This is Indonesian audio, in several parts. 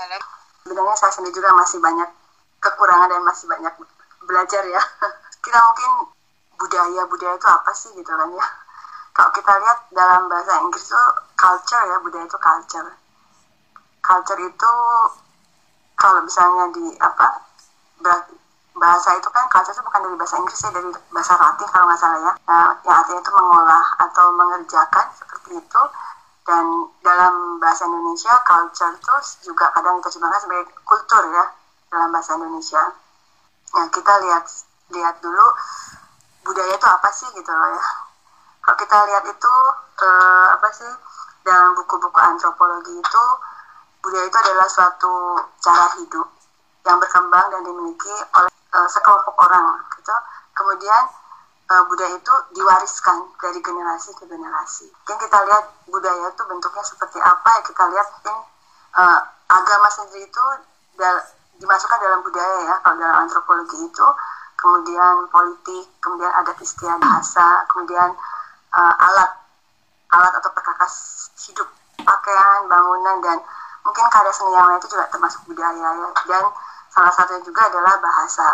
Waalaikumsalam. Sebenarnya saya sendiri juga masih banyak kekurangan dan masih banyak belajar ya. Kita mungkin budaya budaya itu apa sih gitu kan ya? Kalau kita lihat dalam bahasa Inggris itu culture ya budaya itu culture. Culture itu kalau misalnya di apa bahasa itu kan culture itu bukan dari bahasa Inggris ya dari bahasa Latin kalau nggak salah ya nah, yang artinya itu mengolah atau mengerjakan seperti itu dan dalam bahasa Indonesia culture itu juga kadang diterjemahkan sebagai kultur ya dalam bahasa Indonesia. Nah kita lihat lihat dulu budaya itu apa sih gitu loh ya. Kalau kita lihat itu eh, apa sih dalam buku-buku antropologi itu budaya itu adalah suatu cara hidup yang berkembang dan dimiliki oleh uh, sekelompok orang gitu. Kemudian uh, budaya itu diwariskan dari generasi ke generasi. Mungkin kita lihat budaya itu bentuknya seperti apa ya kita lihat mungkin uh, agama sendiri itu dal dimasukkan dalam budaya ya. Kalau dalam antropologi itu kemudian politik kemudian adat istiadat bahasa kemudian uh, alat alat atau perkakas hidup pakaian bangunan dan mungkin karya seni yang lain itu juga termasuk budaya ya. Dan salah satunya juga adalah bahasa.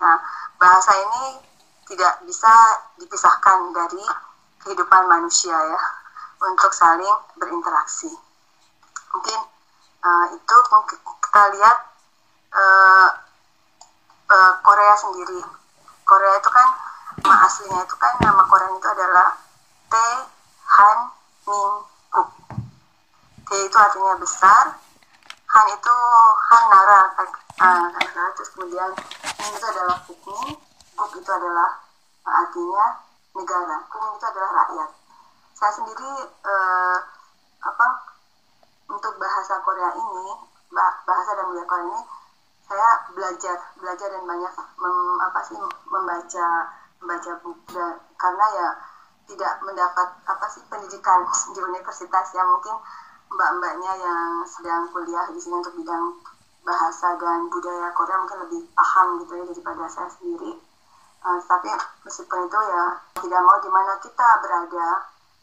Nah, bahasa ini tidak bisa dipisahkan dari kehidupan manusia ya untuk saling berinteraksi. Mungkin uh, itu mungkin kita lihat uh, uh, Korea sendiri. Korea itu kan nama aslinya itu kan nama Korea itu adalah Tae Han Min Kuk. Tae itu artinya besar, Han itu Han Nara uh, kemudian Min itu adalah Kukmin Itu adalah artinya negara Kukmin itu adalah rakyat saya sendiri uh, apa untuk bahasa Korea ini bahasa dan budaya Korea ini saya belajar belajar dan banyak mem, apa sih membaca membaca buku dan karena ya tidak mendapat apa sih pendidikan di universitas yang mungkin mbak-mbaknya yang sedang kuliah di sini untuk bidang bahasa dan budaya Korea mungkin lebih paham gitu ya daripada saya sendiri. Uh, tapi meskipun itu ya tidak mau di mana kita berada,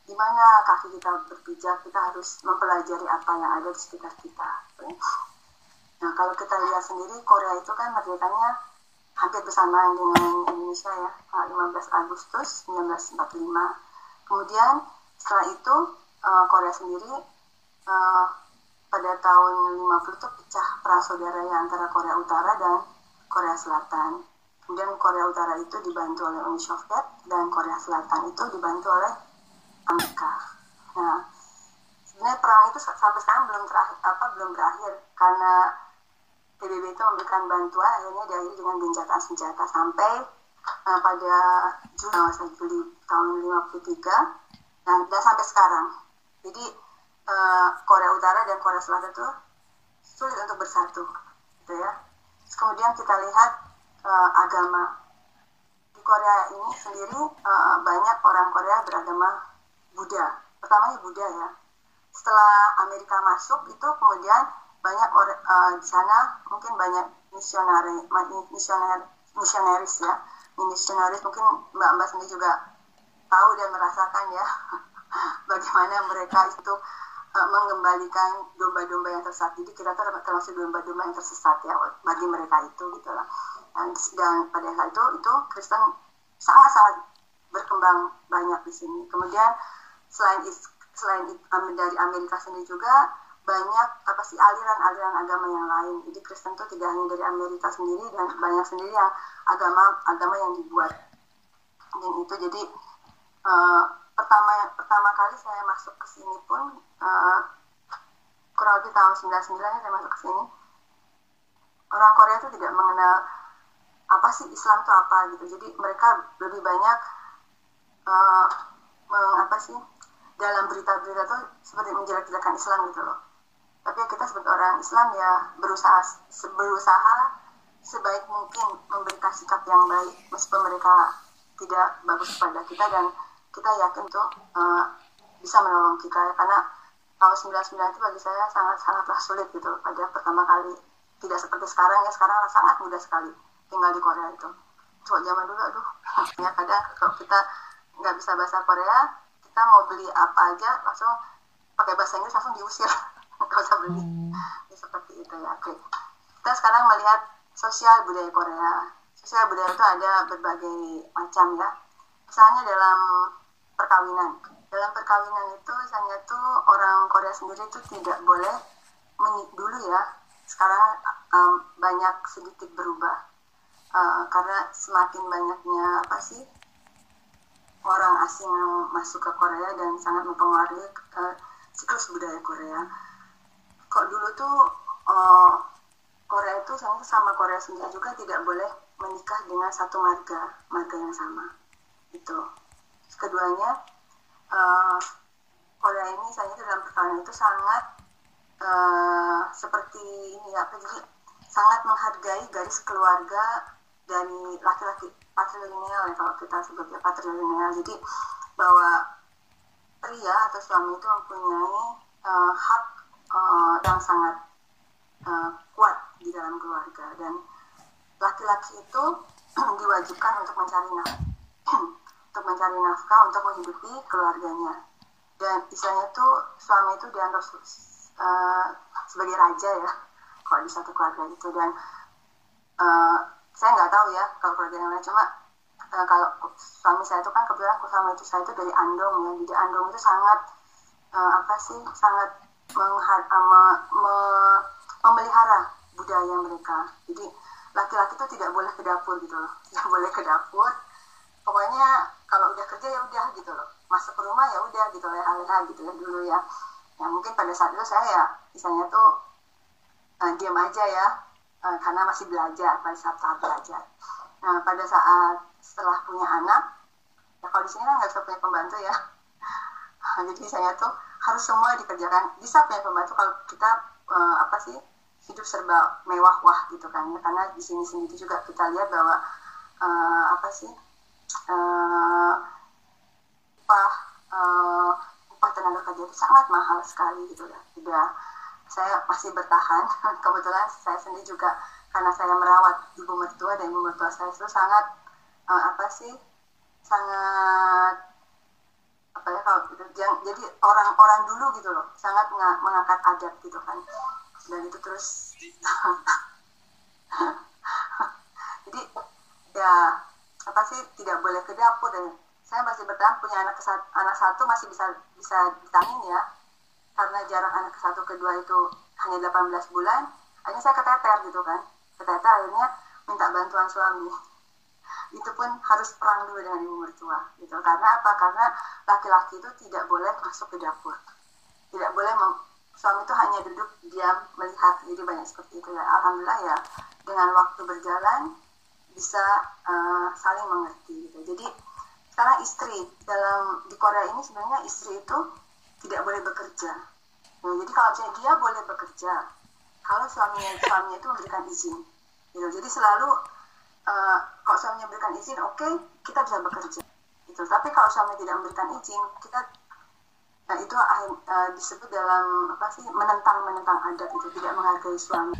di mana kaki kita berpijak, kita harus mempelajari apa yang ada di sekitar kita. Nah kalau kita lihat sendiri Korea itu kan merdekanya hampir bersamaan dengan Indonesia ya, 15 Agustus 1945. Kemudian setelah itu uh, Korea sendiri uh, pada tahun 50 itu pecah perang saudaranya antara Korea Utara dan Korea Selatan. Kemudian Korea Utara itu dibantu oleh Uni Soviet dan Korea Selatan itu dibantu oleh Amerika. Nah, sebenarnya perang itu sampai sekarang belum terakhir apa belum berakhir karena PBB itu memberikan bantuan akhirnya diakhiri dengan gencatan senjata sampai uh, pada Juli tahun 53 dan, dan sampai sekarang. Jadi uh, Korea Utara dan Korea Selatan itu sulit untuk bersatu, gitu ya. Terus kemudian kita lihat uh, agama di Korea ini sendiri uh, banyak orang Korea beragama Buddha. Pertamanya Buddha ya. Setelah Amerika masuk itu kemudian banyak orang uh, di sana mungkin banyak misionari misioner misionaris ya misionaris mungkin mbak-mbak sendiri juga tahu dan merasakan ya bagaimana mereka itu mengembalikan domba-domba yang tersesat. Jadi kita termasuk domba-domba yang tersesat ya bagi mereka itu gitu lah. Dan, dan pada saat itu itu Kristen sangat-sangat berkembang banyak di sini. Kemudian selain selain dari Amerika sendiri juga banyak apa sih aliran-aliran agama yang lain. Jadi Kristen itu tidak hanya dari Amerika sendiri dan banyak sendiri yang agama agama yang dibuat. Dan itu jadi uh, pertama pertama kali saya masuk ke sini pun uh, kurang lebih tahun 99 ya saya masuk ke sini orang Korea itu tidak mengenal apa sih Islam itu apa gitu. Jadi mereka lebih banyak uh, apa sih dalam berita-berita tuh seperti menjelek-jelekan Islam gitu loh. Tapi kita sebagai orang Islam ya berusaha berusaha sebaik mungkin memberikan sikap yang baik. Meskipun mereka tidak bagus kepada kita dan kita yakin tuh uh, bisa menolong kita. Karena tahun 99 itu bagi saya sangat sangatlah sulit gitu pada pertama kali. Tidak seperti sekarang ya sekarang sangat mudah sekali tinggal di Korea itu. Coba zaman dulu aduh. Ya kadang kalau kita nggak bisa bahasa Korea kita mau beli apa aja langsung pakai bahasa Inggris langsung diusir. Nggak usah beli. Hmm. ya, seperti itu ya oke. Kita sekarang melihat sosial budaya Korea. Sosial budaya itu ada berbagai macam ya. Misalnya dalam perkawinan. Dalam perkawinan itu misalnya tuh orang Korea sendiri itu tidak boleh dulu ya sekarang um, banyak sedikit berubah uh, karena semakin banyaknya apa sih orang asing yang masuk ke Korea dan sangat mempengaruhi uh, siklus budaya Korea. Kok dulu tuh uh, Korea itu sama sama Korea sendiri juga tidak boleh menikah dengan satu marga, marga yang sama. Itu. Keduanya, uh, Korea ini saya dalam perkawinan itu sangat uh, seperti ini apa jadi sangat menghargai garis keluarga dari laki-laki patrilineal ya kalau kita sebutnya patrilineal. Jadi bahwa pria atau suami itu mempunyai uh, hak uh, yang sangat uh, kuat di dalam keluarga. Dan laki-laki itu diwajibkan untuk mencari nafkah untuk mencari nafkah untuk menghidupi keluarganya. Dan istilahnya itu suami itu dianggap uh, sebagai raja ya kalau di satu keluarga itu. Dan saya nggak tahu ya kalau keluarga yang lain. Cuma uh, kalau suami saya itu kan kebetulan suami itu saya itu dari Andong ya. Jadi Andong itu sangat uh, apa sih sangat menghar uh, me, memelihara budaya mereka. Jadi laki-laki itu tidak boleh ke dapur gitu loh. Tidak boleh ke dapur. Pokoknya kalau udah kerja ya udah gitu loh. Masuk ke rumah ya udah gitu leha-leha gitu ya dulu ya. Ya mungkin pada saat itu saya ya misalnya tuh uh, diam aja ya uh, karena masih belajar pada saat tahap belajar. Nah pada saat setelah punya anak ya kalau di sini kan nggak bisa punya pembantu ya. Jadi saya tuh harus semua dikerjakan. Bisa punya pembantu kalau kita uh, apa sih hidup serba mewah wah gitu kan ya. Karena di sini sendiri juga kita lihat bahwa uh, apa sih uh, upah uh, upah tenaga kerja itu sangat mahal sekali gitu ya. Udah saya masih bertahan. Kebetulan saya sendiri juga karena saya merawat ibu mertua dan ibu mertua saya itu sangat uh, apa sih sangat apa ya kalau gitu yang, jadi orang-orang dulu gitu loh sangat mengangkat adat gitu kan. Dan itu terus jadi ya apa sih tidak boleh ke dapur dan saya masih bertahan punya anak anak satu masih bisa bisa ditangin ya karena jarak anak satu kedua itu hanya 18 bulan akhirnya saya keteter gitu kan. Keteter akhirnya minta bantuan suami. Itu pun harus perang dulu dengan ibu mertua gitu. Karena apa? Karena laki-laki itu tidak boleh masuk ke dapur. Tidak boleh suami itu hanya duduk diam melihat. Jadi banyak seperti itu ya. Alhamdulillah ya dengan waktu berjalan bisa uh, saling mengerti gitu. Jadi sekarang istri dalam di Korea ini sebenarnya istri itu tidak boleh bekerja. Nah, jadi kalau misalnya dia boleh bekerja, kalau suaminya suaminya itu memberikan izin, gitu. Jadi selalu uh, kalau suaminya memberikan izin, oke okay, kita bisa bekerja. Gitu. Tapi kalau suami tidak memberikan izin, kita nah itu uh, disebut dalam apa sih menentang menentang adat itu tidak menghargai suami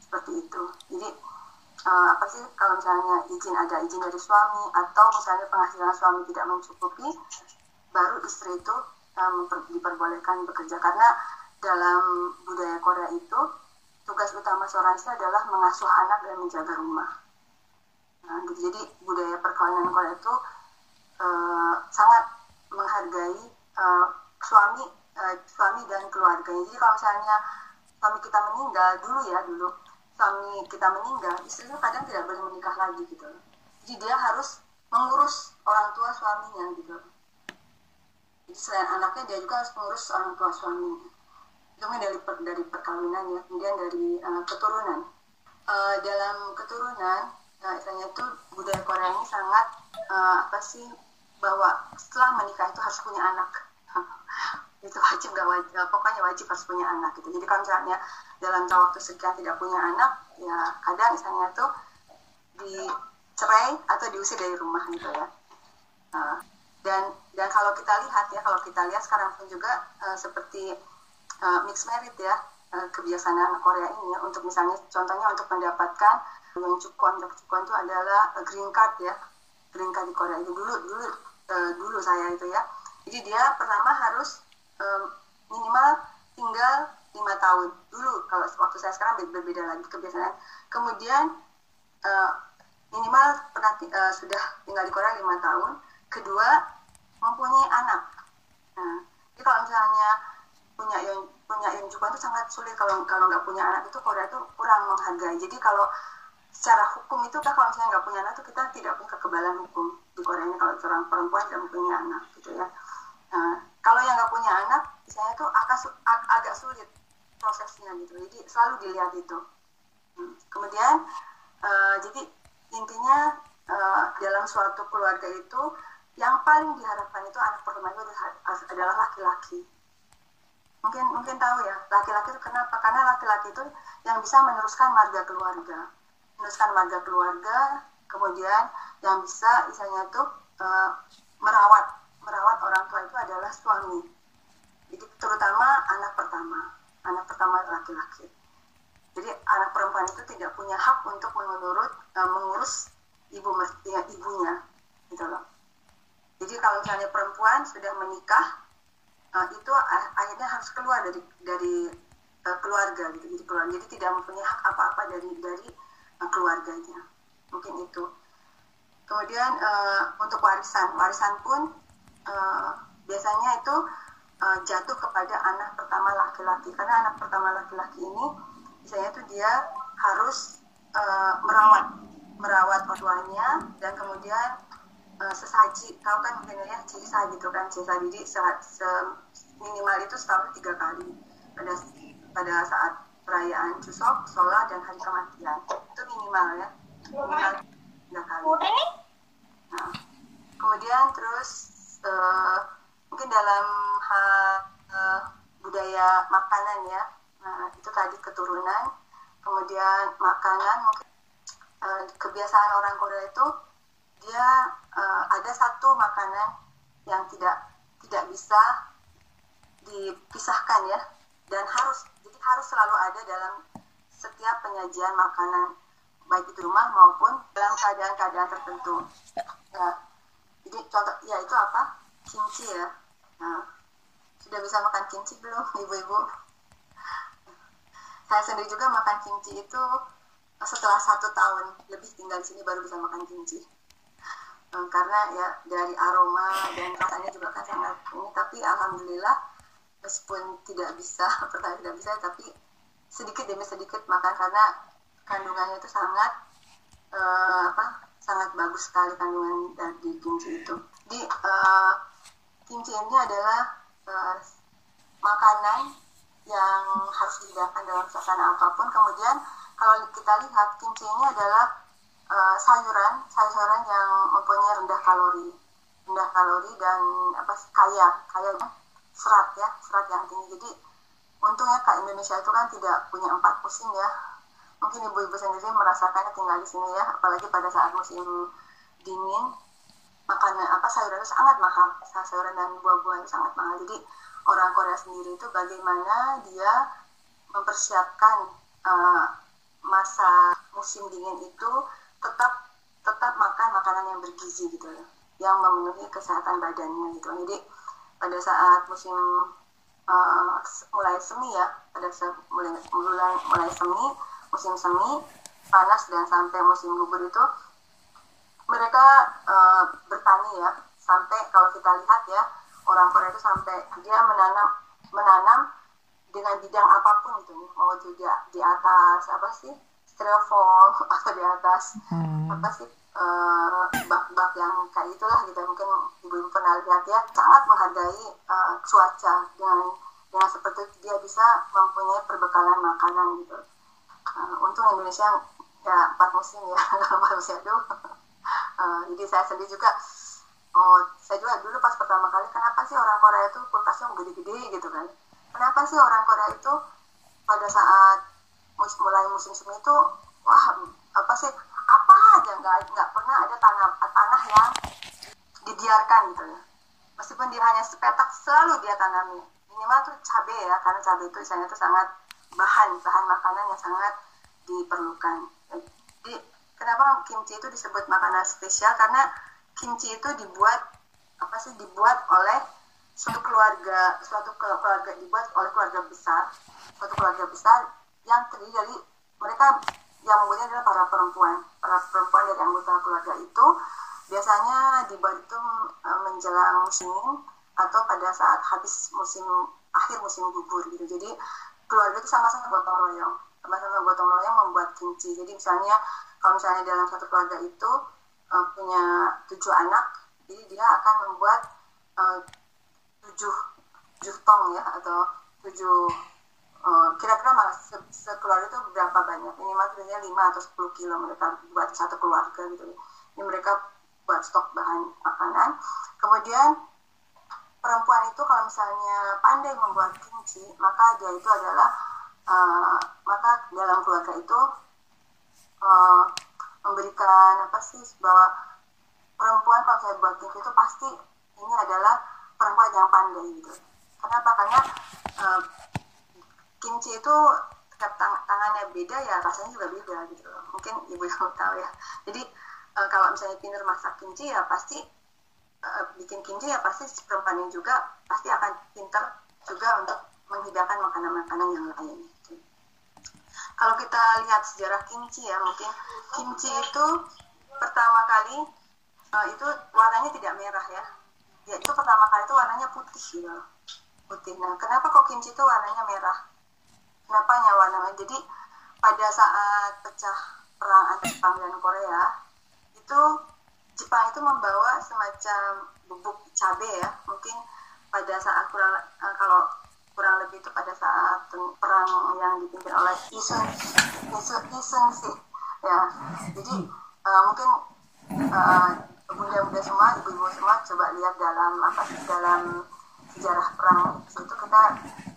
seperti itu. Jadi uh, apa sih kalau misalnya izin ada izin dari suami atau misalnya penghasilan suami tidak mencukupi, baru istri itu um, diperbolehkan bekerja karena dalam budaya Korea itu tugas utama seorang istri adalah mengasuh anak dan menjaga rumah. Nah, gitu. Jadi budaya perkawinan Korea itu uh, sangat menghargai uh, suami uh, suami dan keluarganya. Jadi kalau misalnya suami kita meninggal dulu ya dulu suami kita meninggal istrinya kadang tidak boleh menikah lagi gitu. Jadi dia harus mengurus orang tua suaminya gitu selain anaknya dia juga harus mengurus orang tua suaminya. Itu dari per, dari perkawinan ya kemudian dari uh, keturunan. Uh, dalam keturunan uh, istilahnya itu budaya Korea ini sangat uh, apa sih bahwa setelah menikah itu harus punya anak. Itu wajib gak wajib pokoknya wajib harus punya anak gitu. Jadi kalau misalnya dalam waktu sekian tidak punya anak ya kadang misalnya tuh dicerai atau diusir dari rumah gitu ya. Uh, dan dan kalau kita lihat ya kalau kita lihat sekarang pun juga uh, seperti uh, mixed merit ya uh, kebiasaan Korea ini untuk misalnya contohnya untuk mendapatkan yang cukon yang cukon itu adalah green card ya green card di Korea itu dulu dulu uh, dulu saya itu ya. Jadi dia pertama harus um, minimal tinggal lima tahun dulu kalau waktu saya sekarang berbeda lagi kebiasaan kemudian uh, minimal pernah uh, sudah tinggal di Korea lima tahun kedua mempunyai anak. Nah jadi kalau misalnya punya yang punya yang juga itu sangat sulit. Kalau kalau nggak punya anak itu Korea itu kurang menghargai. Jadi kalau secara hukum itu kan kalau misalnya nggak punya anak itu kita tidak punya kekebalan hukum di Korea ini kalau seorang perempuan tidak punya anak gitu ya. Nah, kalau yang nggak punya anak misalnya itu agak ag agak sulit prosesnya gitu. Jadi selalu dilihat itu. Hmm. kemudian uh, jadi intinya uh, dalam suatu keluarga itu yang paling diharapkan itu anak pertama itu adalah laki-laki. Mungkin mungkin tahu ya laki-laki itu kenapa? Karena laki-laki itu yang bisa meneruskan marga keluarga. Meneruskan marga keluarga kemudian yang bisa misalnya tuh e, merawat merawat orang tua itu adalah suami. Jadi terutama anak pertama anak pertama laki-laki. Jadi anak perempuan itu tidak punya hak untuk menurut e, mengurus ibu ya, ibunya gitu loh jadi kalau misalnya perempuan sudah menikah uh, itu akhirnya harus keluar dari dari uh, keluarga gitu jadi keluar. Jadi tidak mempunyai hak apa-apa dari dari uh, keluarganya. Mungkin itu. Kemudian uh, untuk warisan. Warisan pun uh, biasanya itu uh, jatuh kepada anak pertama laki-laki. Karena anak pertama laki-laki ini misalnya itu dia harus uh, merawat. Merawat orang tuanya dan kemudian uh, sesaji. Tahu kan mungkin ya cisa gitu kan cisa. Jadi se, se minimal itu setahun tiga kali pada pada saat perayaan Chuseok, Sola dan hari kematian. Itu minimal ya. Minimal tiga kali. Nah kemudian terus uh, mungkin dalam hal uh, budaya makanan ya. Nah itu tadi keturunan. Kemudian makanan mungkin uh, kebiasaan orang Korea itu dia uh, ada satu makanan yang tidak tidak bisa dipisahkan ya. Dan harus jadi harus selalu ada dalam setiap penyajian makanan baik itu rumah maupun dalam keadaan-keadaan tertentu. Ya jadi contoh ya itu apa? Kimchi ya. Nah, sudah bisa makan kimchi belum ibu-ibu? Saya sendiri juga makan kimchi itu setelah satu tahun lebih tinggal di sini baru bisa makan kimchi um, karena ya dari aroma dan rasanya juga kan sangat ini tapi alhamdulillah meskipun tidak bisa pertama tidak bisa tapi sedikit demi sedikit makan karena kandungannya itu sangat uh, apa sangat bagus sekali kandungan dari kimchi itu. Di uh, kimchi ini adalah uh, makanan yang harus dihidangkan dalam suasana apa pun. Kemudian kalau kita lihat kimchi ini adalah uh, sayuran sayuran yang mempunyai rendah kalori. Rendah kalori dan apa kaya. Kaya serat ya serat yang tinggi. Jadi untungnya kak Indonesia itu kan tidak punya empat musim ya. Mungkin ibu-ibu sendiri merasakannya tinggal di sini ya apalagi pada saat musim dingin makanan apa sayuran itu sangat mahal. Sayuran dan buah-buahan sangat mahal. Jadi orang Korea sendiri itu bagaimana dia mempersiapkan uh, masa musim dingin itu tetap tetap makan makanan yang bergizi gitu ya yang memenuhi kesehatan badannya gitu. Jadi pada saat musim uh, mulai semi ya pada saat mulai mulai mulai semi musim semi panas dan sampai musim gugur itu mereka uh, bertani ya. Sampai kalau kita lihat ya orang Korea itu sampai dia menanam menanam dengan bidang apa pun itu mau juga di atas apa sih styrofoam atau di atas. Hmm. apa sih eh, bak-bak yang kayak itulah gitu. Mungkin ibu-ibu pernah lihat ya. Sangat menghargai uh, cuaca dengan dengan seperti dia bisa mempunyai perbekalan makanan gitu. Uh, untung Indonesia ya empat musim ya empat musim itu uh, jadi saya sendiri juga. Oh saya juga dulu pas pertama kali kenapa sih orang Korea itu kulkasnya gede-gede gitu kan? Kenapa sih orang Korea itu pada saat mus mulai musim semi itu wah apa sih apa aja nggak nggak pernah ada tanah tanah yang dibiarkan gitu ya. Meskipun dia hanya sepetak selalu dia tanami. Minimal tuh cabai ya karena cabai itu misalnya itu sangat bahan bahan makanan yang sangat diperlukan. Jadi kenapa kimchi itu disebut makanan spesial? Karena kimchi itu dibuat apa sih dibuat oleh suatu keluarga suatu keluarga dibuat oleh keluarga besar. Suatu keluarga besar yang terdiri dari mereka yang membuatnya adalah para perempuan. Para perempuan dari anggota keluarga itu biasanya dibuat itu uh, menjelang musim atau pada saat habis musim akhir musim gugur gitu. Jadi keluarga itu sama-sama gotong royong. Sama-sama gotong royong membuat kimchi jadi misalnya kalau misalnya dalam satu keluarga itu uh, punya tujuh anak jadi dia akan membuat uh, tujuh tujuh tong ya atau tujuh uh, kira-kira malah se sekeluarga itu berapa banyak? Ini maksudnya lima atau sepuluh kilo mereka buat satu keluarga gitu ini mereka buat stok bahan makanan. Kemudian perempuan itu kalau misalnya pandai membuat kimchi maka dia itu adalah uh, maka dalam keluarga itu uh, memberikan apa sih bahwa perempuan kalau saya buat kimchi itu pasti ini adalah perempuan yang pandai gitu. Kenapa? Karena uh, kimchi itu setiap tang tangannya beda ya rasanya juga beda gitu mungkin ibu yang tahu ya jadi uh, kalau misalnya pinter masak kimchi ya pasti uh, bikin kimchi ya pasti si perempuan juga pasti akan pinter juga untuk menghidangkan makanan-makanan yang lain. Kalau kita lihat sejarah kimchi ya, mungkin kimchi itu pertama kali uh, itu warnanya tidak merah ya. Ya itu pertama kali itu warnanya putih gitu. Putih. Nah, kenapa kok kimchi itu warnanya merah? Kenapa ya warnanya? Jadi pada saat pecah perang antara Jepang dan Korea itu Jepang itu membawa semacam bubuk cabai ya. Mungkin pada saat kurang uh, kalau kurang lebih itu pada saat perang yang dipimpin oleh Isun Isun Isun sih. Ya jadi uh, mungkin uh, bunda-bunda semua ibu-ibu semua coba lihat dalam apa dalam sejarah perang itu. Kita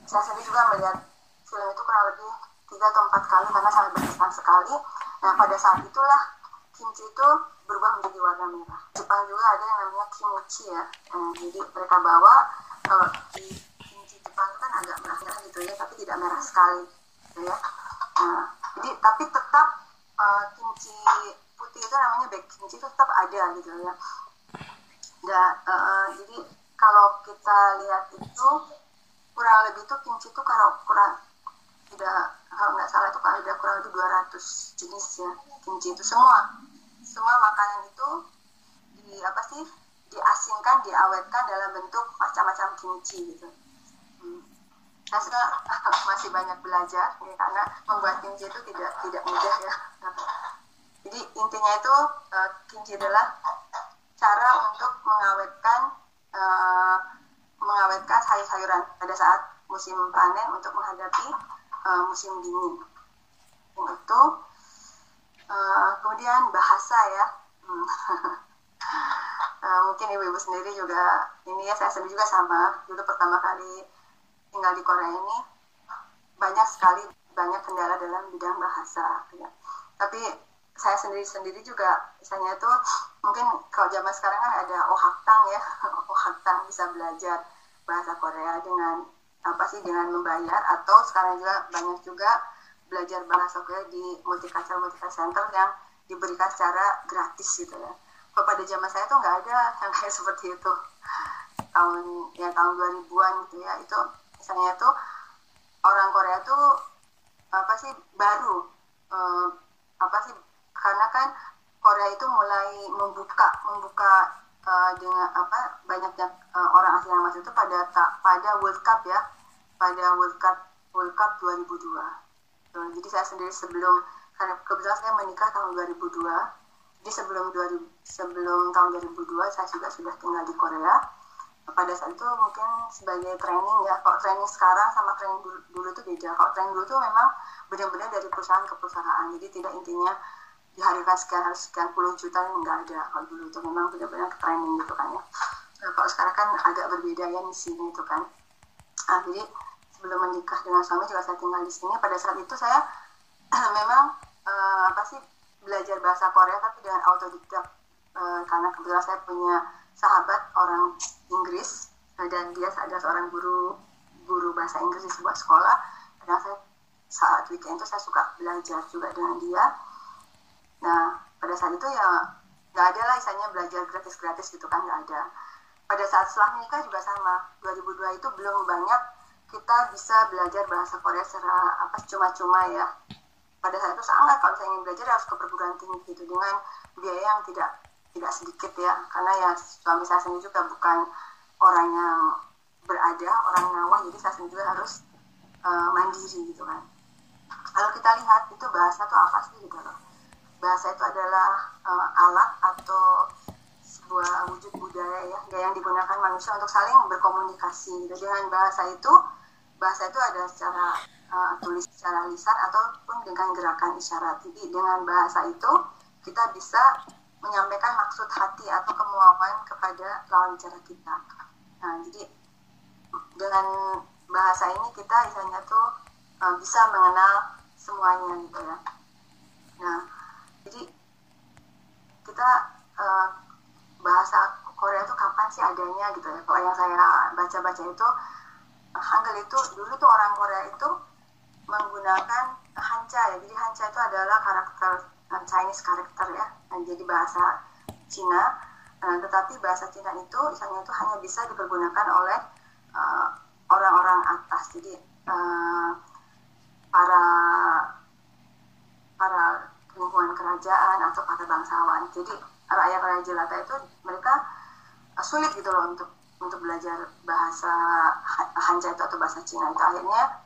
saya sendiri juga melihat film itu kurang lebih tiga atau empat kali karena sangat berkesan sekali nah pada saat itulah kimchi itu berubah menjadi warna merah. Jepang juga ada yang namanya kimochi ya. Nah, jadi mereka bawa kalau di kimchi Jepang kan agak merah-merah gitu ya, tapi tidak merah sekali, gitu ya. Nah, jadi tapi tetap uh, kimchi putih itu namanya back kimchi itu tetap ada gitu ya. Dan uh, jadi kalau kita lihat itu kurang lebih itu kimchi itu kalau kurang tidak kalau nggak salah itu kan ada kurang lebih 200 jenis ya kimchi itu. Semua semua makanan itu di apa sih diasingkan diawetkan dalam bentuk macam-macam kimchi gitu. Hmm. saya suka masih banyak belajar ya, karena membuat kimchi itu tidak tidak mudah ya. Jadi intinya itu uh, kimchi adalah cara untuk mengawetkan uh, mengawetkan sayur-sayuran. Pada saat musim panen untuk menghadapi uh, musim dingin. Itu uh, kemudian bahasa ya. Uh, mungkin ibu-ibu sendiri juga ini ya saya sendiri juga sama dulu pertama kali tinggal di Korea ini. Banyak sekali banyak kendala dalam bidang bahasa ya. tapi saya sendiri sendiri juga misalnya tuh mungkin kalau zaman sekarang kan ada ohaktang ya. Ohaktang bisa belajar bahasa Korea dengan apa sih dengan membayar? Atau sekarang juga banyak juga belajar bahasa Korea di multicultural multicultural center yang diberikan secara gratis gitu ya. Kalau pada zaman saya tuh nggak ada yang kayak seperti itu. Tahun ya tahun 2000-an gitu ya. Itu misalnya tuh orang Korea tuh apa sih baru eh, apa sih karena kan Korea itu mulai membuka membuka uh, dengan apa banyaknya uh, orang asing yang masuk itu pada tak pada World Cup ya. Pada World Cup World Cup 2002 jadi saya sendiri sebelum karena kebetulan saya menikah tahun 2002 jadi sebelum 2000, sebelum tahun 2002 saya juga sudah tinggal di Korea. Pada saat itu mungkin sebagai training ya kalau training sekarang sama training dulu, dulu itu beda. Kalau training dulu itu memang benar-benar dari perusahaan ke perusahaan. Jadi tidak intinya dihadirkan sekian harus sekian puluh juta nggak ada kalau dulu itu memang benar-benar training gitu kan ya. Nah, kalau sekarang kan agak berbeda ya misinya itu kan. Nah, jadi sebelum menikah dengan suami juga saya tinggal di sini. Pada saat itu saya memang uh, apa sih belajar bahasa Korea tapi dengan autodidak uh, karena kebetulan saya punya sahabat orang Inggris. Dan dia adalah seorang guru guru bahasa Inggris di sebuah sekolah. Dan saya saat weekend itu saya suka belajar juga dengan dia nah pada saat itu ya nggak ada lah misalnya belajar gratis-gratis gitu kan nggak ada. Pada saat setelah menikah juga sama. 2002 itu belum banyak kita bisa belajar bahasa Korea secara apa cuma-cuma ya. Pada saat itu sangat kalau saya ingin belajar harus ke perguruan tinggi gitu dengan biaya yang tidak tidak sedikit ya. Karena ya suami saya sendiri juga bukan orang yang berada orang ngawah jadi saya sendiri juga harus uh, mandiri gitu kan. Kalau kita lihat itu bahasa itu apa sih gitu loh bahasa itu adalah uh, alat atau sebuah wujud budaya ya yang digunakan manusia untuk saling berkomunikasi gitu. dengan bahasa itu bahasa itu ada secara uh, tulis secara lisan ataupun dengan gerakan isyarat. Jadi dengan bahasa itu kita bisa menyampaikan maksud hati atau kemauan kepada lawan bicara kita. Nah, jadi dengan bahasa ini kita misalnya tuh uh, bisa mengenal semuanya gitu ya. Nah, jadi kita uh, bahasa Korea itu kapan sih adanya gitu ya? Kalau yang saya baca-baca itu Hangul itu dulu tuh orang Korea itu menggunakan Hancha ya. Jadi Hancha itu adalah karakter uh, Chinese karakter ya. Dan jadi bahasa Cina. Uh, tetapi bahasa Cina itu misalnya itu hanya bisa dipergunakan oleh uh, orang-orang atas. Jadi uh, para para lingkungan kerajaan atau para bangsawan. Jadi rakyat-rakyat jelata itu mereka uh, sulit gitu loh untuk untuk belajar bahasa Hanja itu atau bahasa Cina itu akhirnya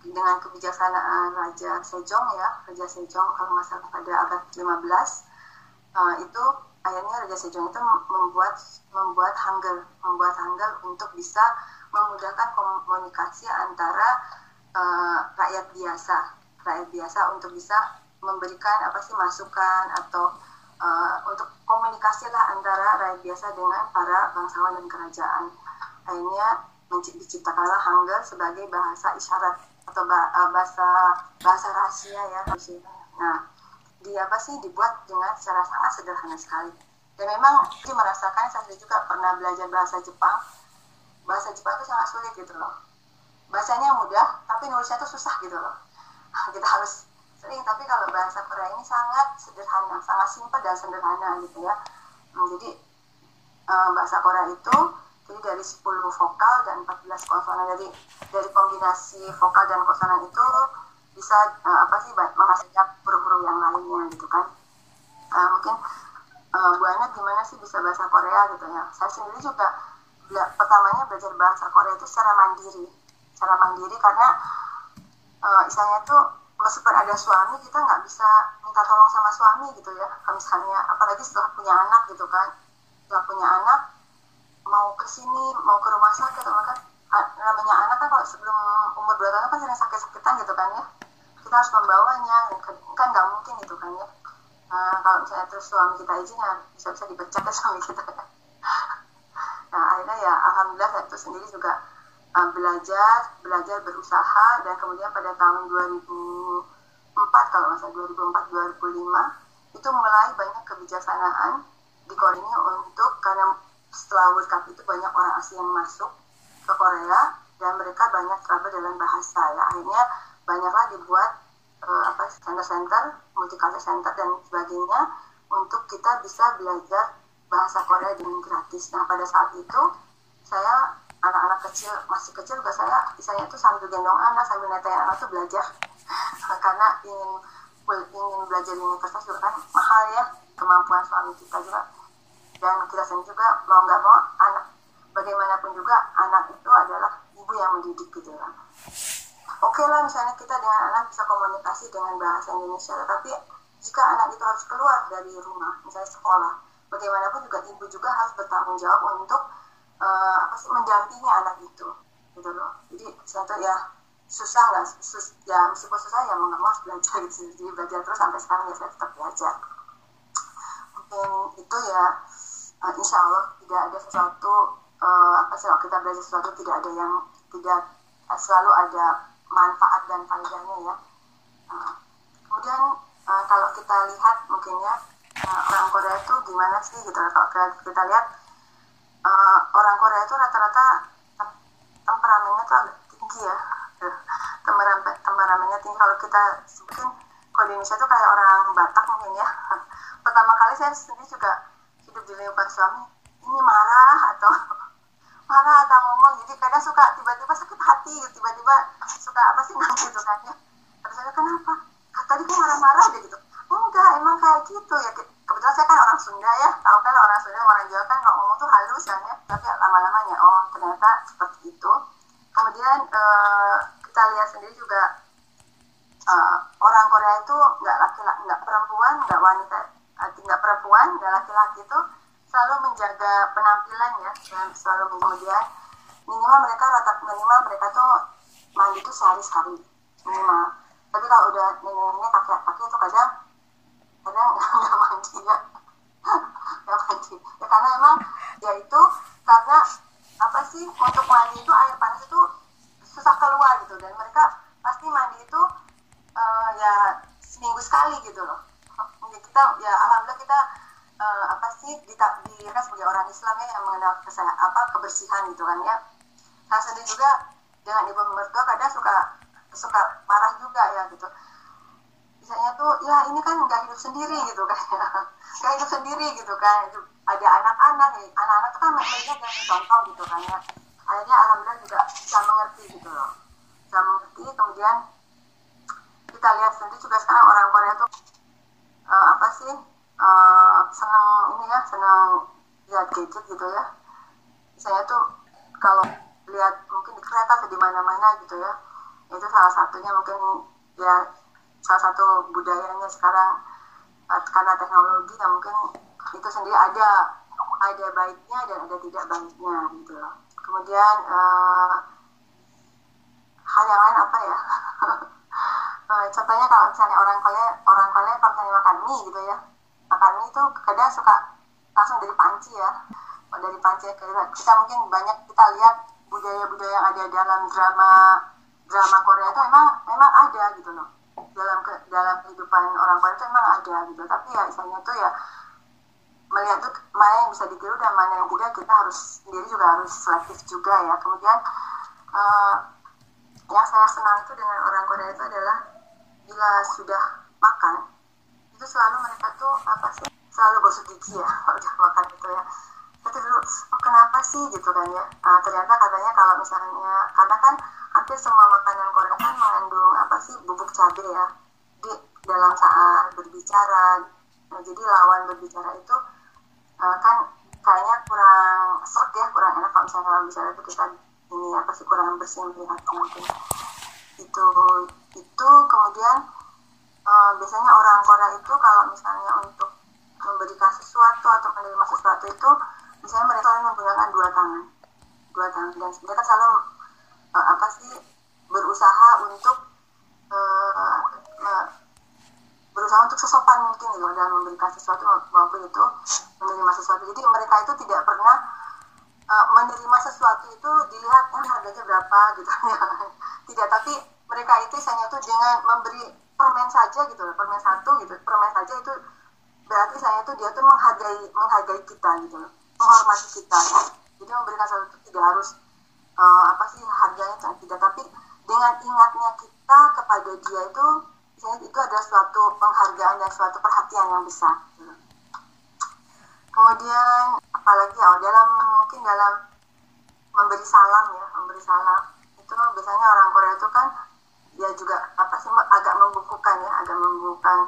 dengan kebijaksanaan Raja Sejong ya Raja Sejong kalau nggak salah pada abad 15 uh, eh, itu akhirnya Raja Sejong itu membuat membuat hangul membuat hangul untuk bisa memudahkan komunikasi antara uh, rakyat biasa rakyat biasa untuk bisa memberikan apa sih masukan atau uh, untuk komunikasi lah antara rakyat biasa dengan para bangsawan dan kerajaan. Akhirnya diciptakanlah Hangul sebagai bahasa isyarat atau eh, bahasa bahasa rahasia ya. Nah di apa sih dibuat dengan secara sangat sederhana sekali. Dan memang dia merasakan saya juga pernah belajar bahasa Jepang. Bahasa Jepang itu sangat sulit gitu loh. Bahasanya mudah tapi nulisnya itu susah gitu loh. Kita harus sering tapi kalau bahasa Korea ini sangat sederhana sangat simpel dan sederhana gitu ya. Hmm, jadi uh, bahasa Korea itu jadi dari 10 vokal dan 14 konsonan jadi dari kombinasi vokal dan konsonan itu bisa uh, apa sih menghasilkan huruf-huruf yang lainnya gitu kan. Uh, mungkin Bu Ana gimana sih bisa bahasa Korea gitu ya. Saya sendiri juga pertamanya belajar bahasa Korea itu secara mandiri. Secara mandiri karena uh, istilahnya tuh meskipun ada suami kita nggak bisa minta tolong sama suami gitu ya. Kalau misalnya apalagi setelah punya anak gitu kan. Setelah punya anak mau ke sini mau ke rumah sakit atau kan namanya anak kan kalau sebelum umur dua tahun kan sering sakit-sakitan gitu kan ya. Kita harus membawanya kan, kan nggak mungkin gitu kan ya. Nah, kalau misalnya terus suami kita izin ya bisa-bisa dipecat ya suami kita ya. Nah akhirnya ya alhamdulillah saya itu sendiri juga uh, belajar, belajar berusaha dan kemudian pada tahun 2004 kalau masa 2004 2005 itu mulai banyak kebijaksanaan di Korea untuk karena setelah World Cup itu banyak orang asing yang masuk ke Korea dan mereka banyak trouble dalam bahasa ya akhirnya banyaklah dibuat uh, apa center-center, multicultural center dan sebagainya untuk kita bisa belajar bahasa Korea dengan gratis. Nah pada saat itu saya anak-anak kecil masih kecil juga saya misalnya tuh sambil gendong anak sambil netain anak tuh belajar. Karena ingin ingin belajar di universitas juga kan mahal ya kemampuan suami kita juga. Dan kita sendiri juga mau nggak mau anak bagaimanapun juga anak itu adalah ibu yang mendidik gitu kan oke lah misalnya kita dengan anak bisa komunikasi dengan bahasa Indonesia tapi jika anak itu harus keluar dari rumah misalnya sekolah bagaimanapun juga ibu juga harus bertanggung jawab untuk uh, apa sih mendampingi anak itu gitu loh. Jadi saya ya susah nggak sus, ya meskipun susah ya mau nggak mau belajar gitu jadi belajar terus sampai sekarang ya saya tetap belajar. Mungkin itu ya uh, insya Allah tidak ada sesuatu uh, apa sih kalau kita belajar sesuatu tidak ada yang tidak selalu ada manfaat dan faedahnya ya. Uh, kemudian uh, kalau kita lihat mungkin ya uh, orang Korea itu gimana sih gitu kalau kita lihat uh, orang Korea itu rata-rata temperamennya tuh agak tinggi ya. Temperamen temperamennya tinggi. Kalau kita mungkin kalau di Indonesia tuh kayak orang Batak mungkin ya. Pertama kali saya sendiri juga hidup di lingkungan suami ini. Marah atau marah atau ngomong. Jadi kadang suka tiba-tiba sakit hati tiba-tiba suka apa sih nangis gitu kan ya. Terus saya kenapa? Tadi kok marah-marah deh gitu. Enggak emang kayak gitu ya. Kebetulan saya kan orang Sunda ya. Tahu kan orang Sunda orang Jawa kan kalau tuh halus kan ya tapi lama-lamanya. Oh ternyata seperti itu. Kemudian uh, kita lihat sendiri juga uh, orang Korea itu nggak laki-laki nggak perempuan nggak wanita nggak perempuan nggak laki-laki itu selalu menjaga penampilan ya dan selalu kemudian minimal mereka rata minimal mereka tuh mandi tuh sehari sekali minimal. Tapi kalau udah nenek-nenek kakek-kakek itu kadang kadang nggak mandi ya nggak mandi. Ya karena emang ya itu karena apa sih untuk mandi itu air panas itu susah keluar gitu. Dan mereka pasti mandi itu uh, ya seminggu sekali gitu loh. Kita ya alhamdulillah kita uh, apa sih ditakdirkan sebagai orang Islam ya yang mengenal kesehatan apa kebersihan gitu kan ya. Saya sendiri juga dengan ibu mertua kadang suka suka marah juga ya gitu misalnya tuh ya ini kan nggak hidup sendiri gitu kan. Nggak hidup sendiri gitu kan. Ada anak-anak nih anak-anak tuh kan mereka yang contoh gitu kan ya. Akhirnya alhamdulillah juga bisa mengerti gitu loh. Bisa mengerti. Kemudian kita lihat sendiri juga sekarang orang Korea tuh uh, apa sih uh, senang ini ya senang lihat gadget gitu ya. Saya tuh kalau lihat mungkin di kereta atau di mana-mana gitu ya itu salah satunya mungkin ya salah satu budayanya sekarang uh, karena teknologi yang mungkin itu sendiri ada ada baiknya dan ada tidak baiknya gitu loh. Kemudian uh, hal yang lain apa ya? Uh, contohnya kalau misalnya orang Korea orang Korea kalau misalnya makan mie gitu ya makan mie itu kadang suka langsung dari panci ya. Dari panci ke kita mungkin banyak kita lihat budaya-budaya yang ada dalam drama drama Korea itu memang memang ada gitu loh dalam ke, dalam kehidupan orang Korea itu memang ada gitu. Tapi ya istilahnya tuh ya melihat tuh mana yang bisa ditiru dan mana yang tidak kita harus sendiri juga harus selektif juga ya. Kemudian uh, yang saya senang itu dengan orang Korea itu adalah bila sudah makan itu selalu mereka tuh apa sih selalu gosok gigi ya kalau udah makan itu ya. Itu dulu oh kenapa sih? gitu kan ya. Uh, ternyata katanya kalau misalnya karena kan hampir semua makanan Korea kan mengandung apa sih? Bubuk cabai ya. Di dalam saat berbicara nah, jadi lawan berbicara itu uh, kan kayaknya kurang serak ya kurang enak kalau misalnya lawan bicara itu kita ini apa sih kurang bersih melihatnya mungkin. Itu itu kemudian uh, biasanya orang Korea itu kalau misalnya untuk memberikan sesuatu atau menerima sesuatu itu misalnya mereka selalu menggunakan dua tangan. Dua tangan. Dan mereka selalu uh, apa sih berusaha untuk uh, berusaha untuk sesopan mungkin gitu dalam memberikan sesuatu maupun itu menerima sesuatu. Jadi mereka itu tidak pernah uh, menerima sesuatu itu dilihat ini harganya berapa? gitu. Tidak tapi mereka itu misalnya tuh dengan memberi permen saja gitu permen satu gitu. Permen saja itu berarti saya tuh dia tuh menghargai menghargai kita gitu menghormati kita. Ya. jadi memberikan sesuatu itu tidak harus uh, apa sih harganya tidak tapi dengan ingatnya kita kepada dia itu misalnya itu adalah suatu penghargaan dan suatu perhatian yang besar. Gitu. kemudian apalagi ya dalam mungkin dalam memberi salam ya memberi salam. Itu biasanya orang Korea itu kan ya juga apa sih agak membukukan ya agak membukukan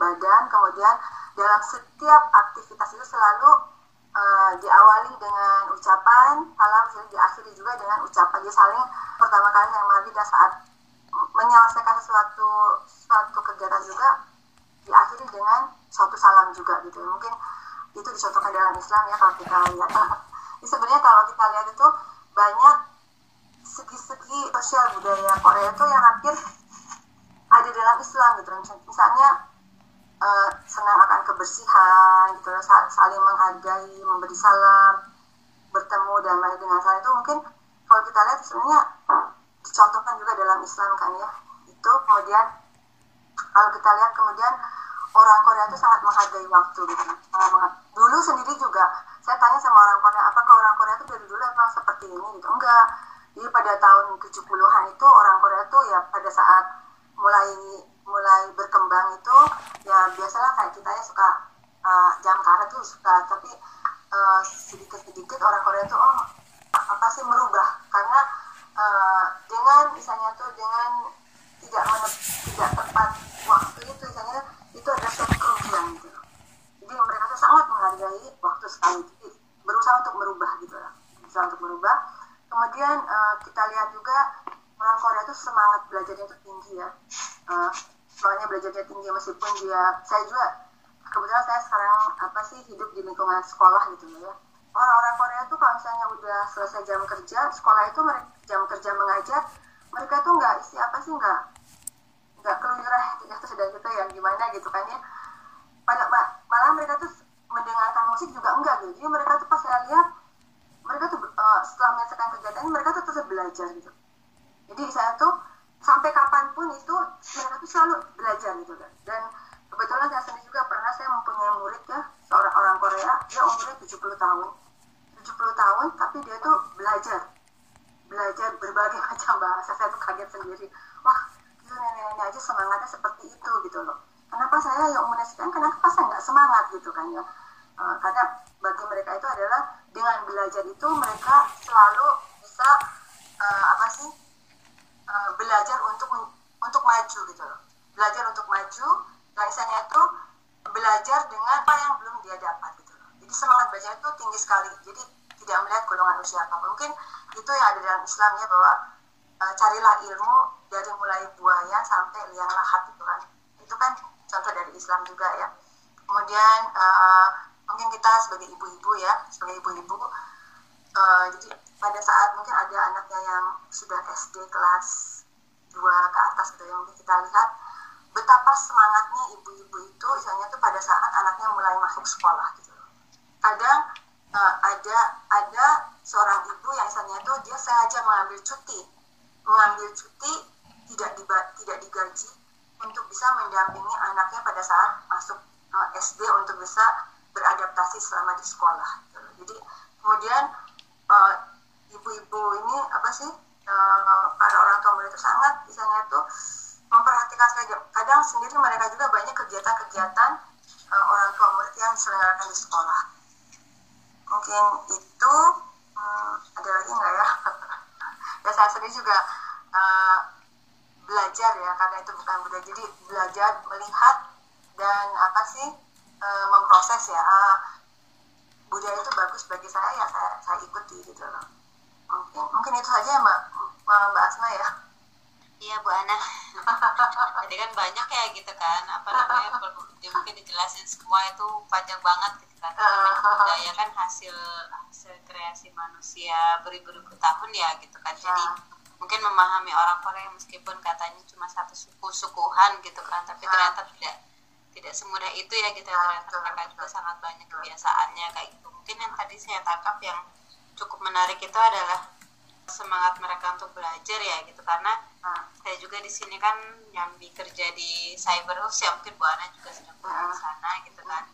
badan. Kemudian dalam setiap aktivitas itu selalu uh, diawali dengan ucapan salam diakhiri juga dengan ucapan. Jadi saling pertama kali yang mari dan saat menyelesaikan sesuatu suatu kegiatan juga diakhiri dengan suatu salam juga gitu mungkin itu dicontohkan dalam Islam ya kalau kita lihat. Sebenarnya kalau kita lihat itu banyak segi-segi sosial budaya Korea itu yang hampir ada dalam Islam gitu. Misalnya uh, senang akan kebersihan gitu saling menghargai memberi salam bertemu dan lain dengan salah itu mungkin kalau kita lihat sebenarnya dicontohkan juga dalam Islam kan ya. Itu kemudian kalau kita lihat kemudian orang Korea itu sangat menghargai waktu gitu. Dulu sendiri juga saya tanya sama orang Korea apakah orang Korea itu dari dulu emang seperti ini? Gitu. Enggak. Jadi pada tahun 70-an itu orang Korea tuh ya pada saat mulai mulai berkembang itu ya biasalah kayak kita ya suka uh, jam karet tuh suka tapi uh, sedikit-sedikit orang Korea tuh oh apa sih merubah? Karena uh, dengan misalnya tuh dengan tidak menep, tidak tepat waktu itu misalnya itu adalah suatu kerugian gitu jadi mereka tuh sangat menghargai waktu sekali. Jadi berusaha untuk merubah gitu lah berusaha untuk merubah. Kemudian uh, kita lihat juga orang Korea itu semangat belajarnya itu tinggi ya. Uh, semangatnya belajarnya tinggi meskipun dia saya juga kebetulan saya sekarang apa sih hidup di lingkungan sekolah gitu ya. Orang-orang Korea tuh kalau misalnya udah selesai jam kerja sekolah itu mereka jam kerja mengajar mereka tuh nggak isi apa sih nggak nggak keluyuran ya sudah gitu ya gimana gitu kan ya. Pada malah mereka tuh mendengarkan musik juga enggak gitu. Jadi mereka tuh pas saya lihat mereka tuh uh, setelah menyelesaikan kegiatan mereka tuh tetap belajar gitu. Jadi saya tuh sampai kapan pun itu mereka tuh selalu belajar gitu kan. Dan kebetulan saya sendiri juga pernah saya mempunyai murid ya seorang orang Korea. Dia umurnya 70 tahun. 70 tahun tapi dia tuh belajar. Belajar berbagai macam bahasa. Saya tuh kaget sendiri. Wah itu nenek-nenek aja semangatnya seperti itu gitu loh. Kenapa saya yang umurnya sekian? Kenapa saya nggak semangat gitu kan ya? Uh, karena bagi mereka itu adalah dengan belajar itu mereka selalu bisa uh, apa sih uh, belajar untuk untuk maju gitu loh. Belajar untuk maju misalnya itu belajar dengan apa yang belum dia dapat gitu loh. Jadi semangat belajar itu tinggi sekali. Jadi tidak melihat golongan usia apa mungkin itu yang ada dalam Islam ya bahwa uh, carilah ilmu dari mulai buaya sampai liang lahat itu kan. Itu kan contoh dari Islam juga ya. Kemudian uh, mungkin kita sebagai ibu-ibu ya sebagai ibu-ibu uh, jadi pada saat mungkin ada anaknya yang sudah SD kelas 2 ke atas gitu yang kita lihat betapa semangatnya ibu-ibu itu misalnya tuh pada saat anaknya mulai masuk sekolah gitu kadang uh, ada ada seorang ibu yang misalnya itu dia sengaja mengambil cuti mengambil cuti tidak diba, tidak digaji untuk bisa mendampingi anaknya pada saat masuk uh, eh, SD untuk bisa beradaptasi selama di sekolah gitu. jadi kemudian uh, ibu-ibu ini apa sih uh, para orang tua murid itu sangat misalnya itu memperhatikan saja. Kadang sendiri mereka juga banyak kegiatan-kegiatan uh, orang tua murid yang diselenggarakan di sekolah. Mungkin itu hmm, ada lagi nggak ya? Ya saya sendiri juga uh, belajar ya karena itu bukan budaya jadi belajar melihat dan apa sih uh, memproses ya. Uh, budaya itu bagus bagi saya ya saya, saya ikuti gitu loh. Mungkin mungkin itu saja mbak mbak Asma ya. Iya Bu Ana. Jadi kan banyak ya gitu kan. Apa namanya mungkin dijelasin semua itu panjang banget gitu kan. Budaya kan hasil hasil kreasi manusia beribu-ribu tahun ya gitu kan. Jadi mungkin memahami orang Korea meskipun katanya cuma satu suku sukuhan gitu kan, tapi ternyata tidak tidak semudah itu ya gitu ya ternyata mereka juga sangat banyak kebiasaannya. Kayak gitu. Mungkin yang tadi saya tangkap yang cukup menarik itu adalah semangat mereka untuk belajar ya gitu. Karena nah, saya juga di sini kan yang bekerja di cyber house ya mungkin Bu Ana juga sedang nah. di sana gitu kan.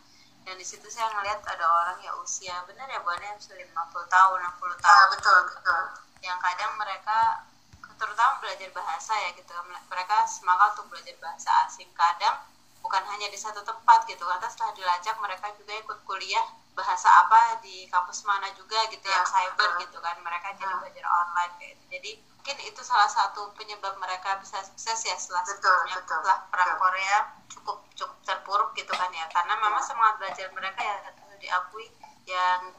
Dan di situ saya ngelihat ada orang ya usia benar ya Bu Ana yang sudah 50 tahun 60 tahun. nah, betul betul. Yang kadang mereka terutama belajar bahasa ya gitu. Mereka semangat untuk belajar bahasa asing. Kadang bukan hanya di satu tempat gitu karena setelah dilacak mereka juga ikut kuliah bahasa apa di kampus mana juga gitu ya, yang cyber gitu kan mereka jadi ah. belajar online kayak gitu. Jadi mungkin itu salah satu penyebab mereka bisa sukses ya setelah betul, sebelumnya. betul, setelah perang betul. Korea cukup cukup terpuruk gitu kan ya karena memang ya. semangat belajar mereka ya diakui yang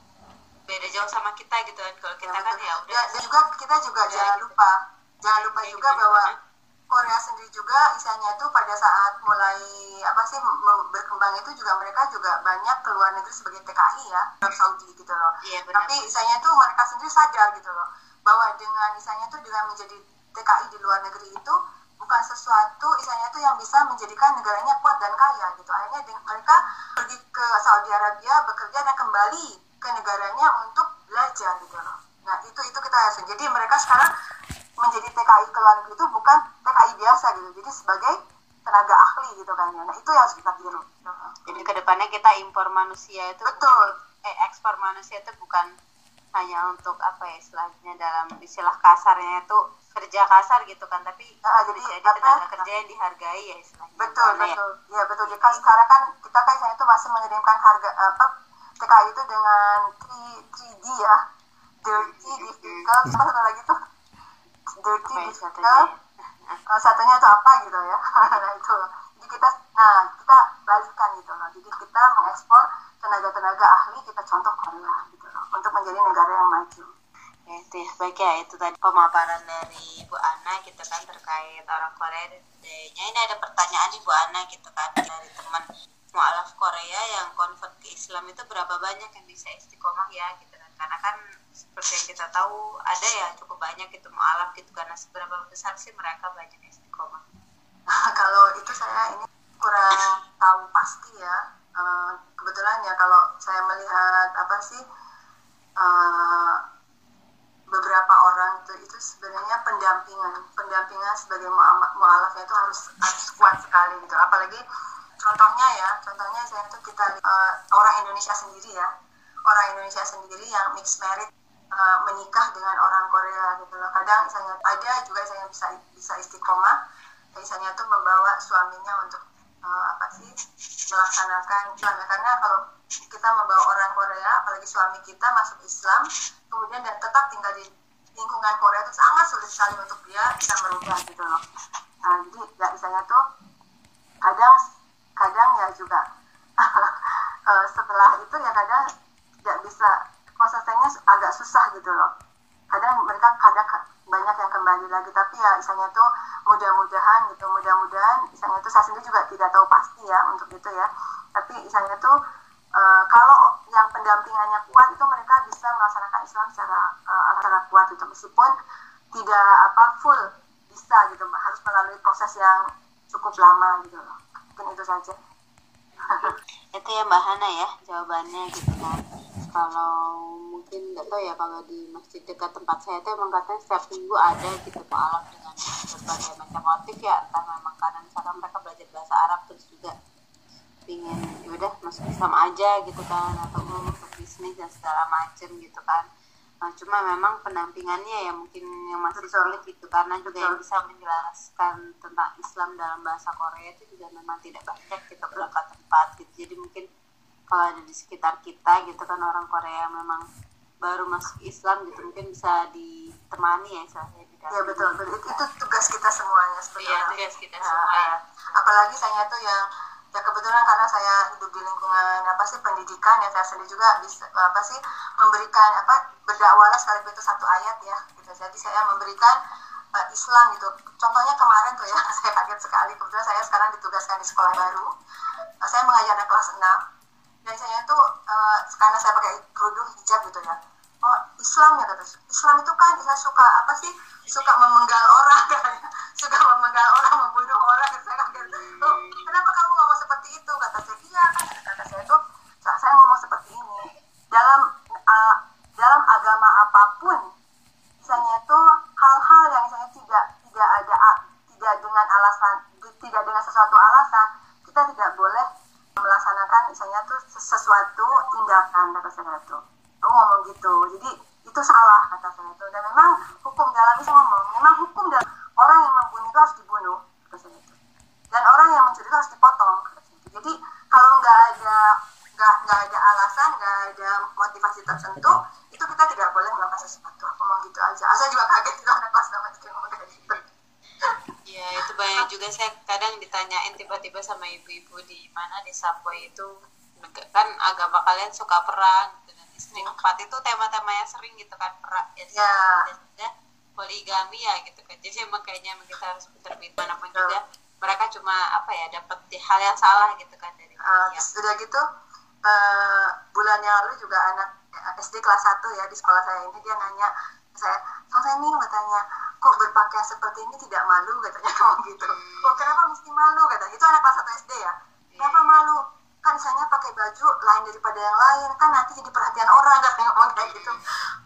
beda jauh sama kita gitu kan. Kalau kita ya, kan ya udah ya, juga kita juga udah, jangan lupa jangan lupa juga bahwa Korea sendiri juga isanya itu pada saat mulai apa sih berkembang itu juga mereka juga banyak keluar negeri sebagai TKI ya Arab Saudi gitu loh. Iya, benar. Tapi isanya itu mereka sendiri sadar gitu loh bahwa dengan isanya itu dengan menjadi TKI di luar negeri itu bukan sesuatu isanya itu yang bisa menjadikan negaranya kuat dan kaya gitu. Akhirnya mereka pergi ke Saudi Arabia bekerja dan kembali ke negaranya untuk belajar gitu loh. Nah itu itu kita harus. Jadi mereka sekarang menjadi TKI ke luar negeri itu bukan TKI biasa gitu. Jadi sebagai tenaga ahli gitu kan ya. Nah itu yang harus kita tiru jadi ke depannya kita impor manusia itu betul. Eh ekspor manusia itu bukan hanya untuk apa ya istilahnya dalam istilah kasarnya itu kerja kasar gitu kan tapi nah, jadi, jadi tenaga kerja yang dihargai ya istilahnya. Betul Karena betul. Ya, ya betul. Jadi kan sekarang kan kita kan itu masih mengirimkan harga apa TKI itu dengan 3, 3D ya. Dirty difficult. Apa satu lagi tuh dirty difficult uh, satunya itu apa gitu ya? Nah itu. Jadi kita nah kita balikkan gitu loh. Jadi kita mengekspor tenaga-tenaga ahli kita contoh Korea gitu loh untuk menjadi negara yang maju. Ya itu ya. Baik ya itu tadi pemaparan dari Bu Ana gitu kan terkait orang Korea. Budayanya ini ada pertanyaan nih Bu Ana gitu kan dari teman mualaf Korea yang convert ke Islam itu berapa banyak yang bisa istiqomah ya gitu kan. Karena kan seperti yang kita tahu ada ya cukup banyak itu mualaf gitu karena seberapa besar sih mereka banyak istiqomah. Kalau itu saya ini kurang tahu pasti ya. Uh, kebetulan ya kalau saya melihat apa sih uh, beberapa orang itu itu sebenarnya pendampingan pendampingan sebagai mualaf itu harus harus kuat sekali gitu. Apalagi contohnya ya contohnya saya tuh kita uh, orang Indonesia sendiri ya. Orang Indonesia sendiri yang mixed marriage uh, menikah dengan orang Korea gitu loh. Kadang misalnya ada juga saya bisa bisa istiqomah. Misalnya tuh membawa suaminya untuk uh, apa sih melaksanakan Islam karena kalau kita membawa orang Korea apalagi suami kita masuk Islam kemudian dan tetap tinggal di lingkungan Korea itu sangat sulit sekali untuk dia bisa merubah gitu loh. Nah jadi ya misalnya tuh kadang kadang ya juga uh, setelah itu ya kadang tidak bisa prosesnya agak susah gitu loh. Kadang mereka kadang banyak yang kembali lagi tapi ya misalnya tuh mudah-mudahan gitu mudah-mudahan misalnya tuh saya sendiri juga tidak tahu pasti ya untuk itu ya. Tapi misalnya tuh uh, kalau yang pendampingannya kuat itu mereka bisa melaksanakan Islam secara uh, secara kuat itu meskipun tidak apa full bisa gitu harus melalui proses yang cukup lama gitu loh. Mungkin itu saja itu ya Mbak Hana ya jawabannya gitu kan. Kalau mungkin nggak tahu ya kalau di masjid dekat tempat saya itu emang katanya setiap minggu ada gitu mualaf dengan berbagai macam motif ya. Entah memang karena misalkan mereka belajar bahasa Arab terus juga ingin ya udah masuk Islam aja gitu kan. Atau mau masuk bisnis dan segala macem gitu kan Nah, cuma memang pendampingannya ya mungkin yang masih sulit gitu karena juga yang bisa menjelaskan tentang Islam dalam bahasa Korea itu juga memang tidak banyak kita berangkat tempat gitu. Jadi mungkin kalau ada di sekitar kita gitu kan orang Korea memang baru masuk Islam gitu mungkin bisa ditemani ya saya Iya betul, betul. Itu, itu tugas kita semuanya sebenarnya. Iya tugas kita nah, semua. Ya. Apalagi saya tuh yang ya kebetulan karena saya hidup di lingkungan apa sih pendidikan ya saya sendiri juga bisa apa sih memberikan apa berdakwahlah sekali itu satu ayat ya gitu. Jadi saya memberikan uh, Islam gitu. Contohnya kemarin tuh ya saya kaget sekali. Kebetulan saya sekarang ditugaskan di sekolah baru. Uh, saya mengajar anak kelas 6 dan saya tuh uh, karena saya pakai kerudung hijab gitu ya. Oh Islam ya kata Islam itu kan Islam suka apa sih suka memenggal orang kan suka memenggal orang membunuh orang saya kaget. Oh, kenapa kamu ngomong seperti itu? Kata saya iya. Kata saya tuh saya ngomong seperti ini dalam uh, dalam agama apa pun misalnya itu hal-hal yang misalnya tidak tidak ada tidak dengan alasan tidak dengan sesuatu alasan kita tidak boleh melaksanakan misalnya tuh sesuatu tindakan kata saya itu aku ngomong gitu jadi itu salah kata saya itu dan memang hukum dalam Islam ngomong memang hukum dalam orang yang membunuh itu harus dibunuh kata saya itu dan orang yang mencuri itu harus dipotong kata saya itu jadi kalau nggak ada nggak nggak ada alasan nggak ada motivasi tertentu itu kita tidak boleh melakukan sesuatu. Aku ngomong gitu aja. Saya juga kaget itu anak kelas nama itu ngomong kayak gitu. Ya itu banyak juga saya kadang ditanyain tiba-tiba sama ibu-ibu di mana di subway itu. Kan agama kalian suka perang istri empat itu tema-tema yang sering gitu kan perak ya, ya. ya poligami ya gitu kan. Jadi emang kayaknya kita harus pintar-pintar mana pun juga. Mereka cuma apa ya dapat hal yang salah gitu kan dari uh, ya. sudah gitu uh, bulan yang lalu juga anak SD kelas 1 ya di sekolah saya ini dia nanya saya Kang Femi katanya kok berpakaian seperti ini tidak malu? katanya kamu gitu. Hmm. oh kenapa mesti malu? katanya itu anak kelas 1 SD ya? Kenapa malu? Kan misalnya pakai baju lain daripada yang lain kan nanti jadi perhatian orang kan ngomong kayak gitu.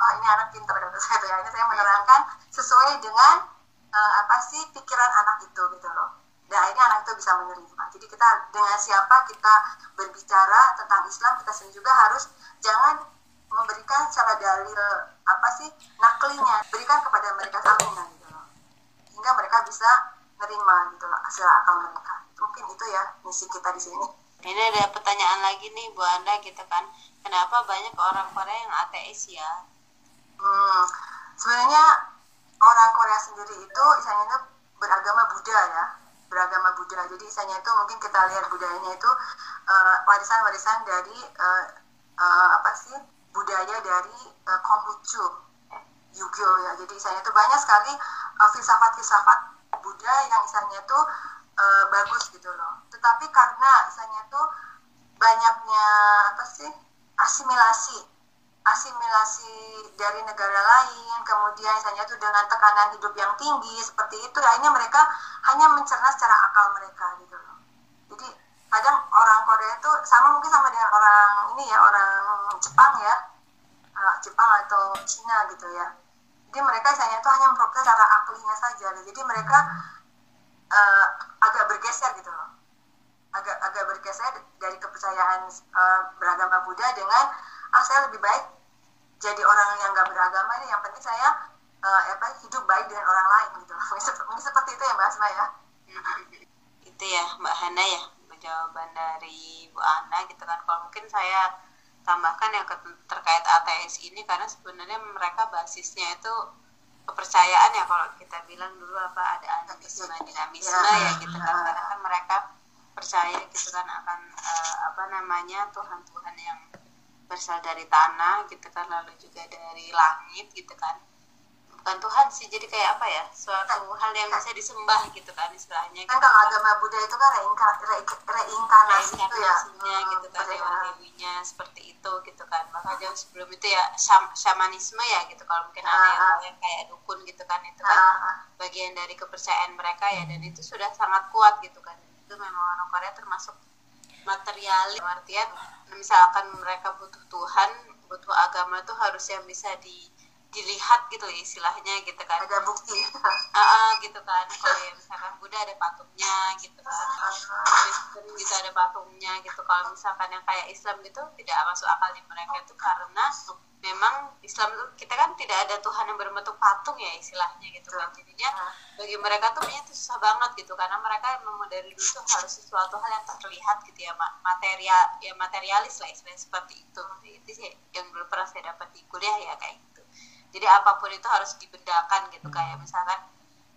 Oh ini anak pinter kata saya. Tuh ya ini saya menerangkan sesuai dengan uh, apa sih pikiran anak itu gitu loh. Dan akhirnya anak itu bisa menerima. Jadi kita dengan siapa kita berbicara tentang Islam kita sendiri juga harus jangan memberikan secara dalil apa sih naklinya berikan kepada mereka satunya gitu loh. Hingga mereka bisa menerima gitu loh hasil akal mereka. Mungkin itu ya misi kita di sini. Ini ada pertanyaan lagi nih Bu Anda gitu kan. Kenapa banyak orang Korea yang ateis ya? Hmm, sebenarnya orang Korea sendiri itu misalnya itu beragama Buddha ya, beragama Buddha. Jadi misalnya itu mungkin kita lihat budayanya itu uh, warisan-warisan dari uh, uh, apa sih budaya dari uh, Konghucu, Yugyo ya. Jadi misalnya itu banyak sekali uh, filsafat-filsafat Buddha yang misalnya itu uh, bagus gitu loh. Tetapi karena misalnya itu banyaknya apa sih asimilasi asimilasi dari negara lain, kemudian misalnya itu dengan tekanan hidup yang tinggi seperti itu, akhirnya mereka hanya mencerna secara akal mereka gitu loh. Jadi kadang orang Korea itu sama mungkin sama dengan orang ini ya orang Jepang ya, uh, Jepang atau Cina gitu ya. Jadi mereka misalnya itu hanya memperoleh secara aklinya saja, jadi mereka uh, agak bergeser gitu loh, agak agak bergeser dari kepercayaan uh, beragama Buddha dengan ah saya lebih baik jadi orang yang nggak beragama ini yang penting saya uh, apa hidup baik dengan orang lain gitu mungkin seperti itu ya mbak Asma ya. Itu ya mbak Hana ya jawaban dari Bu Ana gitu kan. Kalau mungkin saya tambahkan yang terkait ATS ini karena sebenarnya mereka basisnya itu kepercayaan ya kalau kita bilang dulu apa ada animisme dinamisme ya, ya gitu kan. Karena kan mereka percaya gitu kan akan uh, apa namanya Tuhan-Tuhan yang berasal dari tanah gitu kan lalu juga dari langit gitu kan bukan Tuhan sih jadi kayak apa ya suatu hal yang bisa disembah gitu kan istilahnya kan gitu kalau agama Buddha itu kan reinkarnasi re reinkarnasi itu ya. Hmm, gitu kan dewa dewinya seperti itu gitu kan. Maka jauh sebelum itu ya syam, shamanisme ya gitu kalau mungkin ada yang, uh, yang kayak dukun gitu kan itu kan uh, bagian dari kepercayaan mereka ya dan itu sudah sangat kuat gitu kan. Itu memang orang Korea termasuk materialis artian misalkan mereka butuh Tuhan butuh agama tuh harus yang bisa di dilihat gitu ya istilahnya gitu kan. Ada bukti. Uh, uh, gitu kan. Kalau ya misalkan Buddha ada patungnya gitu kan. Kristen gitu ada patungnya gitu. Kalau misalkan yang kayak Islam gitu tidak masuk akal di mereka itu karena memang Islam itu kita kan tidak ada Tuhan yang berbentuk patung ya istilahnya gitu kan. Jadinya bagi mereka tuh itu susah banget gitu. Karena mereka memang dari dulu tuh harus sesuatu hal yang terlihat gitu ya material ya materialis lah istilahnya seperti itu. Itu sih yang belum pernah saya dapat di kuliah ya kayak jadi apa pun itu harus dibedakan gitu kayak misalkan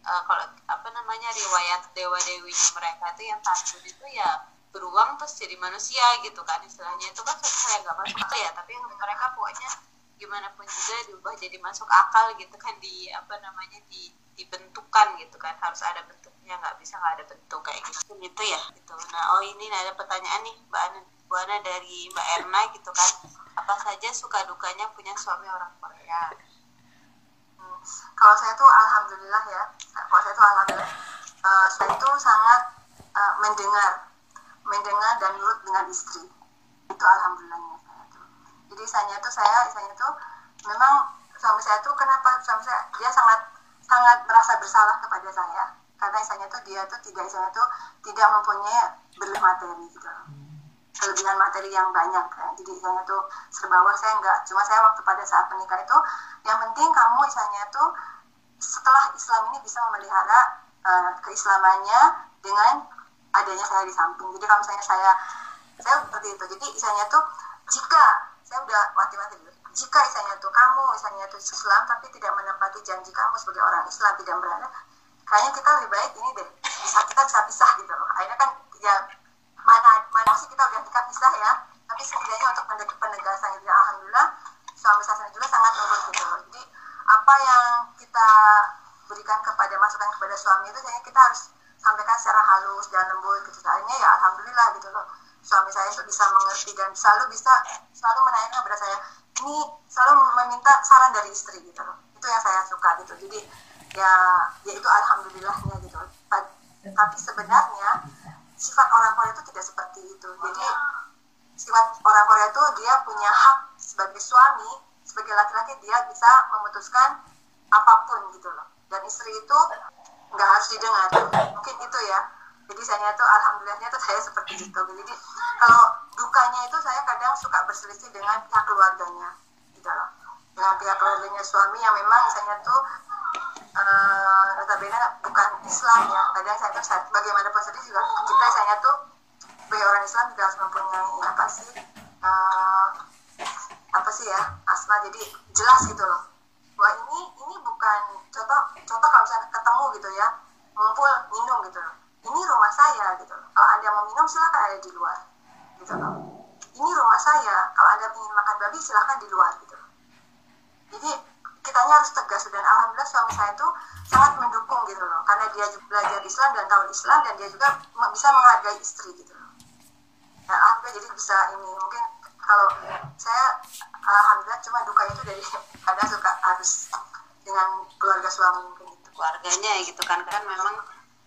uh, kalau apa namanya riwayat dewa dewinya mereka tuh yang tandun itu ya beruang terus jadi manusia gitu kan. Istilahnya itu kan suatu hal yang gak masuk akal ya tapi mereka pokoknya gimana pun juga diubah jadi masuk akal gitu kan di apa namanya di dibentukan gitu kan. Harus ada bentuknya nggak bisa nggak ada bentuk kayak gitu gitu ya gitu. Nah oh ini ada pertanyaan nih mbak Ana Bu Ana dari mbak Erna gitu kan. Apa saja suka dukanya punya suami orang Korea? hmm, kalau saya tuh alhamdulillah ya. Kalau saya tuh alhamdulillah. Uh, saya itu sangat uh, mendengar. Mendengar dan nurut dengan istri. Itu alhamdulillahnya. Jadi isanya tuh saya isanya tuh memang suami saya tuh kenapa suami saya dia sangat sangat merasa bersalah kepada saya. Karena isanya tuh dia tuh tidak isanya tuh tidak mempunyai berlebih materi gitu kelebihan materi yang banyak ya. jadi isanya tuh serba saya enggak cuma saya waktu pada saat menikah itu yang penting kamu isanya tuh setelah Islam ini bisa memelihara uh, keislamannya dengan adanya saya di samping. Jadi kalau misalnya saya saya seperti itu. Jadi isanya tuh jika saya udah mati-mati dulu. Jika misalnya tuh kamu misalnya tuh Islam tapi tidak menepati janji kamu sebagai orang Islam tidak berada kayaknya kita lebih baik ini deh bisa kita bisa pisah gitu loh. Akhirnya kan ya mana mana sih kita udah nikah pisah ya? Tapi setidaknya untuk penegasan itu alhamdulillah suami saya juga sangat nurut gitu loh. Jadi apa yang kita berikan kepada masukan kepada suami itu kayaknya kita harus sampaikan secara halus dan lembut gitu. Akhirnya ya alhamdulillah gitu loh. Suami saya bisa mengerti dan selalu bisa selalu menanyakan kepada saya. Ini selalu meminta saran dari istri gitu loh. Itu yang saya suka gitu. Jadi ya ya itu alhamdulillahnya gitu tapi sebenarnya sifat orang Korea itu tidak seperti itu. Jadi sifat orang Korea itu dia punya hak sebagai suami sebagai laki-laki dia bisa memutuskan apa pun gitu loh. Dan istri itu nggak harus didengar. Mungkin itu ya. Jadi saya tuh alhamdulillahnya tuh saya seperti itu. Jadi kalau dukanya itu saya kadang suka berselisih dengan pihak keluarganya gitu loh. Dengan pihak keluarganya suami yang memang misalnya tuh uh, notabene bukan Islam ya. Kadang saya tuh bagaimanapun sedih juga kita saya tuh sebagai orang Islam juga harus mempunyai apa sih uh, apa sih ya asma. Jadi jelas gitu loh. Bukan contoh contoh kalau misalnya ketemu gitu ya ngumpul minum gitu loh. Ini rumah saya gitu loh. Kalau anda mau minum silakan ada di luar gitu loh. Ini rumah saya. Kalau anda ingin makan babi silakan di luar gitu loh. Jadi kitanya harus tegas dan alhamdulillah suami saya itu sangat mendukung gitu loh. Karena dia juga belajar Islam dan tahu Islam dan dia juga bisa menghargai istri gitu loh. Nah, alhamdulillah jadi bisa ini mungkin kalau saya alhamdulillah cuma dukanya itu dari ada suka harus dengan keluarga suami mungkin itu keluarganya gitu kan kan memang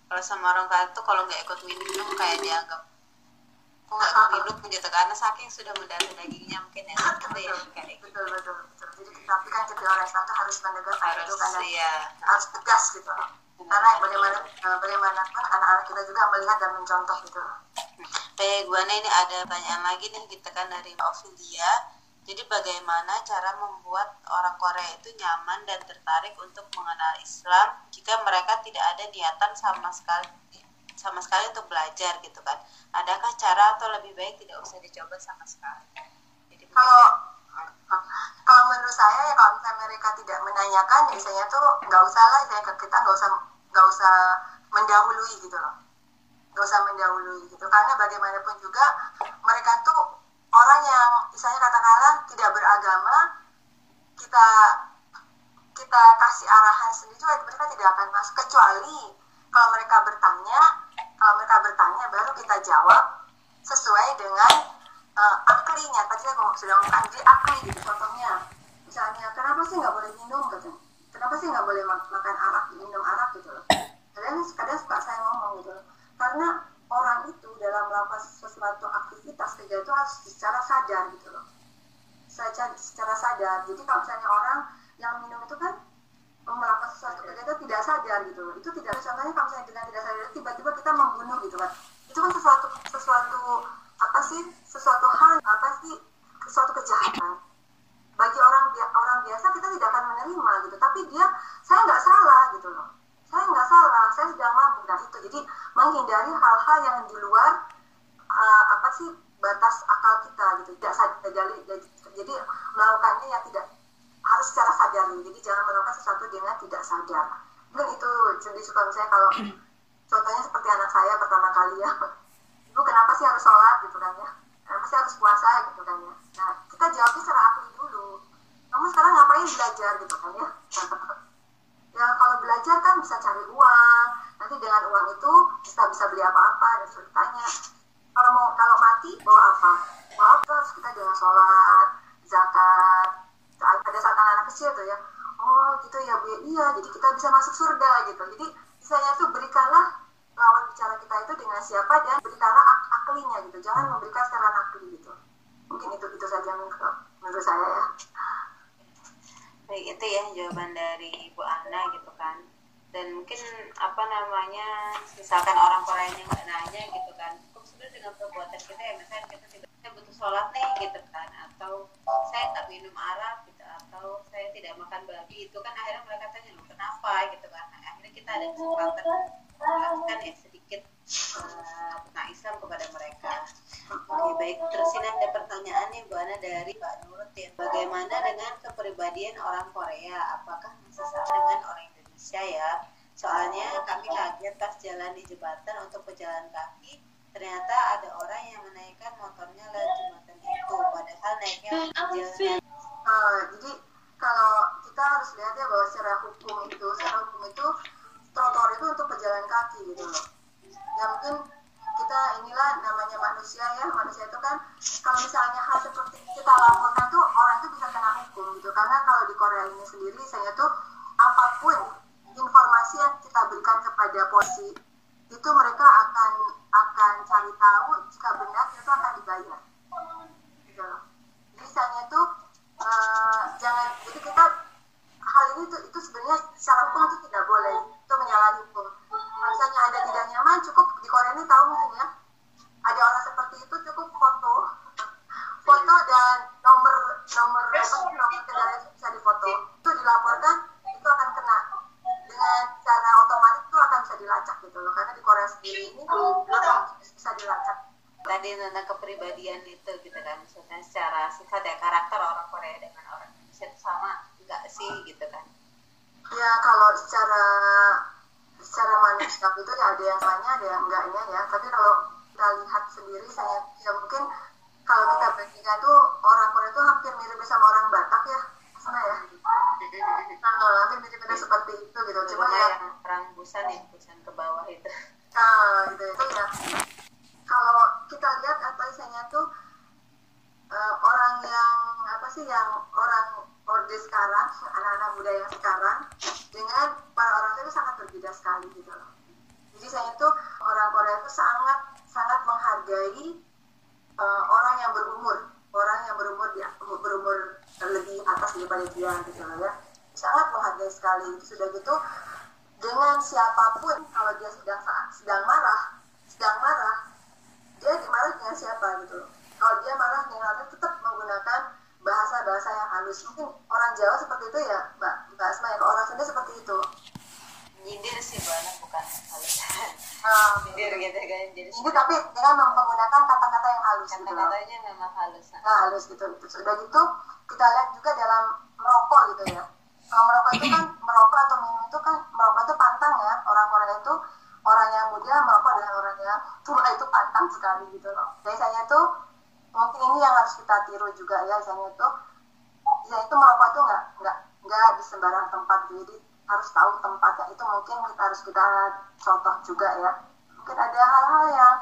kalau sama orang tua tuh kalau nggak ikut minum kayak dianggap nggak ikut minum gitu karena saking sudah mendarah dagingnya mungkin ya gitu ya kayak gitu. betul betul betul. Jadi tapi kan kita orang Islam tuh harus menegakkan harus itu kan dan iya. harus tegas gitu. Karena bagaimana eh, bagaimanapun anak-anak kita juga melihat dan mencontoh gitu. Baik, Bu Ana ini ada pertanyaan lagi nih kita kan dari Ophelia. Jadi bagaimana cara membuat orang Korea itu nyaman dan tertarik untuk mengenal Islam jika mereka tidak ada niatan sama sekali sama sekali untuk belajar gitu kan? Adakah cara atau lebih baik tidak usah dicoba sama sekali? Jadi kalau ya- kalau menurut saya ya kalau misalnya mereka tidak menanyakan biasanya tuh nggak usah lah saya kita nggak usah nggak usah mendahului gitu loh nggak usah mendahului gitu karena bagaimanapun juga mereka tuh orang yang misalnya katakanlah tidak beragama kita kita kasih arahan sendiri juga mereka tidak akan masuk kecuali kalau mereka bertanya kalau mereka bertanya baru kita jawab sesuai dengan eh, aklinya. Tadi saya ngomong sudah ngomong jadi akli gitu contohnya. Misalnya kenapa sih nggak boleh minum? katanya. Kenapa sih nggak boleh mak- makan arak minum arak? gitu loh. Kadang kadang suka saya ngomong gitu loh. Karena orang itu dalam melakukan sesuatu aktivitas kerja itu harus secara sadar gitu loh. Secara, secara sadar. Jadi kalau misalnya orang yang minum itu kan melakukan sesuatu itu tidak sadar gitu. Itu tidak contohnya kalau misalnya dengan tidak sadar tiba-tiba kita membunuh gitu kan. Itu kan sesuatu sesuatu apa sih? Sesuatu hal apa sih? Sesuatu kejahatan. Bagi orang orang biasa kita tidak akan menerima gitu. Tapi dia saya nggak salah gitu loh. Saya nggak salah saya sedang mabuk. Nah itu. Jadi menghindari hal-hal yang di luar uh, apa sih? Batas akal kita gitu. Tidak sadar jadi, jadi melakukannya yang tidak harus secara sadar. Nih. jadi jangan melakukan sesuatu dengan tidak sadar. Mungkin itu jadi suka misalnya kalau contohnya seperti anak saya pertama kali ya. Ibu kenapa sih harus sholat gitu kan ya? Kenapa sih harus puasa gitu kan ya? Nah kita jawabnya secara akli dulu. Kamu sekarang ngapain belajar gitu kan ya? Ya kalau belajar kan bisa cari uang. Nanti dengan uang itu bisa bisa beli apa-apa dan ceritanya kalau mau kalau mati bawa apa? Bawa apa? Harus kita dengan sholat zakat kecil tuh ya oh gitu ya bu ya. Iya jadi kita bisa masuk surga gitu. Jadi misalnya tuh berikanlah lawan bicara kita itu dengan siapa dan berikanlah ak aklinya gitu. Jangan memberikan secara nakli gitu. Mungkin itu itu saja menurut, saya ya. Baik, itu ya jawaban dari Ibu Ana gitu kan. Dan mungkin apa namanya, misalkan orang Korea yang nggak nanya gitu kan, sebenarnya dengan perbuatan kita ya misalnya kita tidak saya butuh sholat nih gitu kan, atau saya nggak minum arak gitu, atau saya tidak makan babi itu kan akhirnya mereka tanya loh kenapa gitu kan. Nah, akhirnya kita ada kesempatan menjelaskan ya sedikit eh, tentang Islam kepada mereka. Oke baik, terus ini ada pertanyaan nih Bu Ana dari Pak Nurutin. Bagaimana dengan kepribadian orang Korea? Apakah masih sama dengan orang Indonesia ya? Soalnya kami kaget pas jalan di jembatan untuk pejalan kaki, ternyata ada orang yang menaikkan motornya lewat jembatan itu, padahal naiknya jalan Eh, jadi kalau kita harus lihat ya bahwa secara hukum itu secara hukum itu trotoar itu untuk pejalan kaki gitu loh. Ya mungkin kita inilah namanya manusia ya manusia itu kan kalau misalnya hal seperti kita laporkan tuh orang itu bisa kena hukum gitu. Karena kalau di Korea ini sendiri saya tuh apa pun informasi yang kita berikan kepada polisi itu mereka akan akan cari tahu jika benar itu akan dibayar. Gitu loh. Jadi misalnya tuh eh, jangan jadi kita hal ini tuh itu sebenarnya secara hukum itu tidak boleh itu menyalahi hukum. Misalnya anda tidak nyaman cukup di Korea ini tahu mungkin ya. Ada orang seperti itu cukup foto. Foto dan nomor nomor sih, nomor kendaraan itu bisa difoto. Itu dilaporkan itu akan kena. Dengan cara otomatis itu akan bisa dilacak gitu loh karena di Korea sendiri ini otomatis bisa dilacak tadi tentang kepribadian itu gitu kan. Misalnya secara sifat ya karakter orang Korea dengan orang Indonesia itu sama enggak sih gitu kan? Ya kalau secara secara manusia itu ya ada yang banyak ada yang enggaknya ya. Tapi kalau kita lihat sendiri saya ya mungkin kalau kita bandingkan tuh orang Korea itu hampir mirip sama orang Batak ya sama ya? Nah, hampir mirip-mirip seperti itu gitu. Cuma ya yang perang busan ya busan ke bawah itu. Nah, gitu itu ya. Kalau kita lihat apa istilahnya tuh uh, orang yang apa sih yang orang orde sekarang anak-anak muda yang sekarang dengan para orang itu sangat berbeda sekali gitu loh. Jadi saya tuh orang Korea itu sangat sangat menghargai uh, orang yang berumur orang yang berumur dia berumur lebih atas daripada dia gitu loh ya. Sangat menghargai sekali. Sudah gitu dengan siapa pun kalau dia sedang sedang marah sedang marah dia dimarah dengan siapa gitu loh. Kalau dia marah dengan orang tetap menggunakan bahasa-bahasa yang halus. Mungkin orang Jawa seperti itu ya mbak mbak Asma ya. Orang Sunda seperti itu. Nyindir sih banget bukan halus. Uh, nyindir gitu kan jadi tapi dengan menggunakan kata-kata yang halus gitu kata-katanya memang halus nah halus gitu gitu. Sudah gitu kita lihat juga dalam merokok gitu ya. Kalau merokok itu kan merokok atau minum itu kan merokok itu pantang ya orang Korea itu orang yang muda merokok dengan orang yang tua itu pantang sekali gitu loh. Saya tuh mungkin ini yang harus kita tiru juga ya misalnya itu ya itu merokok itu nggak nggak nggak di sembarang tempat. Jadi harus tahu tempatnya. Itu mungkin kita harus kita contoh juga ya. Mungkin ada hal-hal yang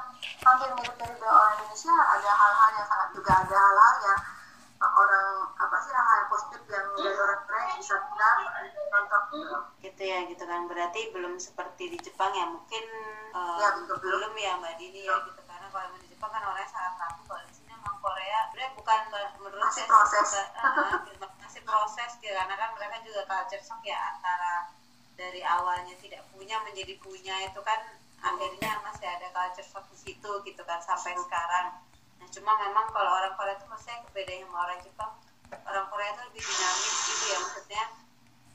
hampir mirip-mirip dengan orang Indonesia ada hal-hal yang sangat juga ada hal-hal yang orang apa sih hal-hal positif yang dari orang Korea bisa kita contoh gitu gitu ya gitu kan. Berarti belum seperti di Jepang ya. Mungkin uh, Ya, betul. belum. ya Mbak Dini ya gitu. Karena kalau di Jepang kan orangnya sangat rapuh kalau di sini memang Korea sebenarnya bukan menurut Masih saya proses. bukan, uh, masih proses gitu karena kan mereka juga culture shock ya antara dari awalnya tidak punya menjadi punya itu kan akhirnya masih ada culture shock di situ gitu kan sampai sekarang nah cuma memang kalau orang Korea itu maksudnya berbeda sama orang Jepang. Orang Korea itu lebih dinamis gitu ya maksudnya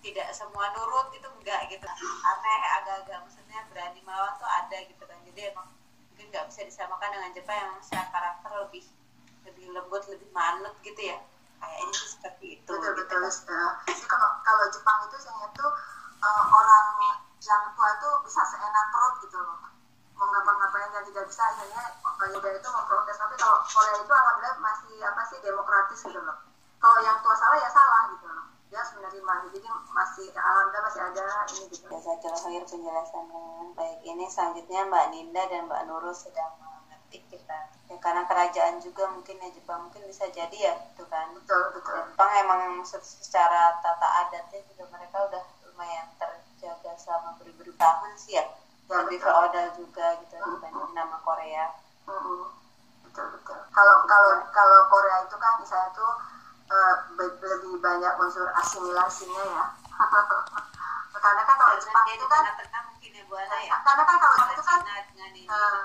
tidak semua nurut itu enggak gitu. Aneh agak-agak maksudnya berani melawan tuh ada gitu kan. Jadi emang mungkin nggak bisa disamakan dengan Jepang yang secara karakter lebih lebih lembut lebih manut gitu ya. Kayaknya sih seperti itu betul gitu betul kan. jadi kalau kalau Jepang itu saya tuh eh, orang yang tua itu bisa seenak perut gitu loh ngapa-ngapain dan tidak bisa akhirnya pemuda itu memprotes. Tapi kalau Korea itu alhamdulillah masih apa sih demokratis gitu loh. Kalau yang tua salah ya salah gitu loh. Dia harus menerima. Jadi masih alhamdulillah masih ada ini gitu. Jazakallah khair penjelasan dengan baik. Ini selanjutnya Mbak Ninda dan Mbak Nurul sedang mengetik kita. Ya, karena kerajaan juga mungkin ya Jepang mungkin bisa jadi ya itu kan. Betul betul. Jepang emang se- secara tata adatnya juga mereka udah lumayan terjaga selama beribu-ribu tahun sih ya Ya, lebih betul. feodal juga gitu dibanding nama Korea. Mm-mm. betul betul. Kalau kalau kalau Korea itu kan misalnya tuh be- lebih banyak unsur asimilasinya ya. Karena kan kalau Jepang itu kan mungkin ya Bu Ana ya? Karena kan kalau itu kan eh,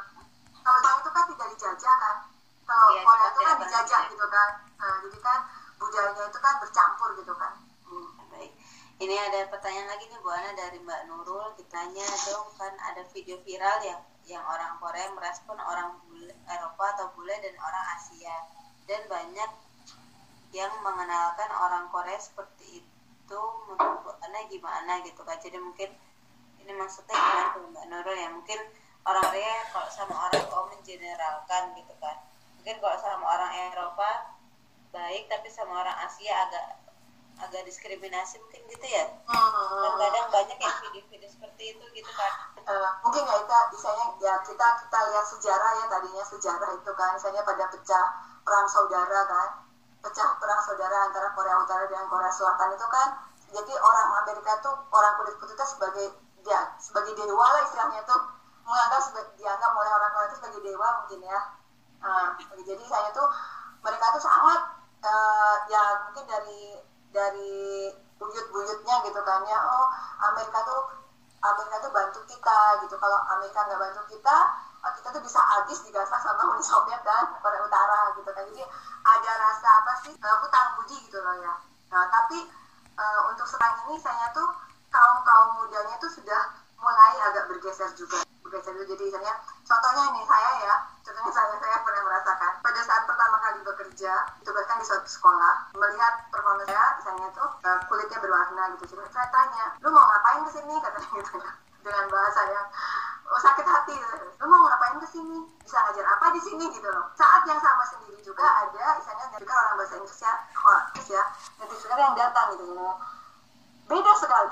kalau Jepang itu kan tidak dijajah kan. Kalau Iya, Korea itu kan dijajah gitu kan. Nah, jadi kan budayanya itu kan bercampur gitu kan. Ini ada pertanyaan lagi nih Bu Ana dari Mbak Nurul. Ditanya dong kan ada video viral yang yang orang Korea merespon orang bule, Eropa atau bule dan orang Asia dan banyak yang mengenalkan orang Korea seperti itu menurut Bu Ana gimana gitu kan. Jadi mungkin ini maksudnya gimana tuh Mbak Nurul ya mungkin orang Korea kalau sama orang oh mengeneralkan gitu kan. Mungkin kalau sama orang Eropa baik tapi sama orang Asia agak agak diskriminasi mungkin gitu ya? Hmm. kadang banyak yang video-video seperti itu gitu kan. Eh, mungkin ya kita misalnya ya kita kita lihat sejarah ya tadinya sejarah itu kan. Misalnya pada pecah perang saudara kan. Pecah perang saudara antara Korea Utara dan Korea Selatan itu kan. Jadi orang Amerika tuh orang kulit putih itu sebagai dia sebagai dewa lah istilahnya tuh. Menganggap sebagai dianggap oleh orang Korea itu sebagai dewa mungkin ya. Nah, jadi saya tuh mereka tuh sangat eh, ya mungkin dari dari buyut-buyutnya gitu kan ya. Oh Amerika tuh Amerika tuh bantu kita gitu. Kalau Amerika nggak bantu kita oh, kita tuh bisa habis digasak sama Uni Soviet dan Korea Utara gitu kan. Jadi ada rasa apa sih uh, hutang budi gitu loh ya. Nah tapi eh, untuk sekarang ini saya tuh kaum kaum mudanya tuh sudah mulai agak bergeser juga bergeser juga jadi misalnya contohnya ini saya ya. Contohnya saya saya pernah merasakan. Pada saat pertama kali bekerja ditugaskan di suatu sekolah melihat performa saya misalnya tuh uh, kulitnya berwarna gitu. Jadi saya tanya lu mau ngapain ke sini? Katanya gitu. Ya dengan bahasa yang oh, sakit hati. Lu mau ngapain ke sini? Bisa ngajar apa di sini? Gitu loh. Saat yang sama sendiri juga ada misalnya juga orang bahasa Inggris ya orang Inggris ya native speaker yang datang gitu ya beda sekali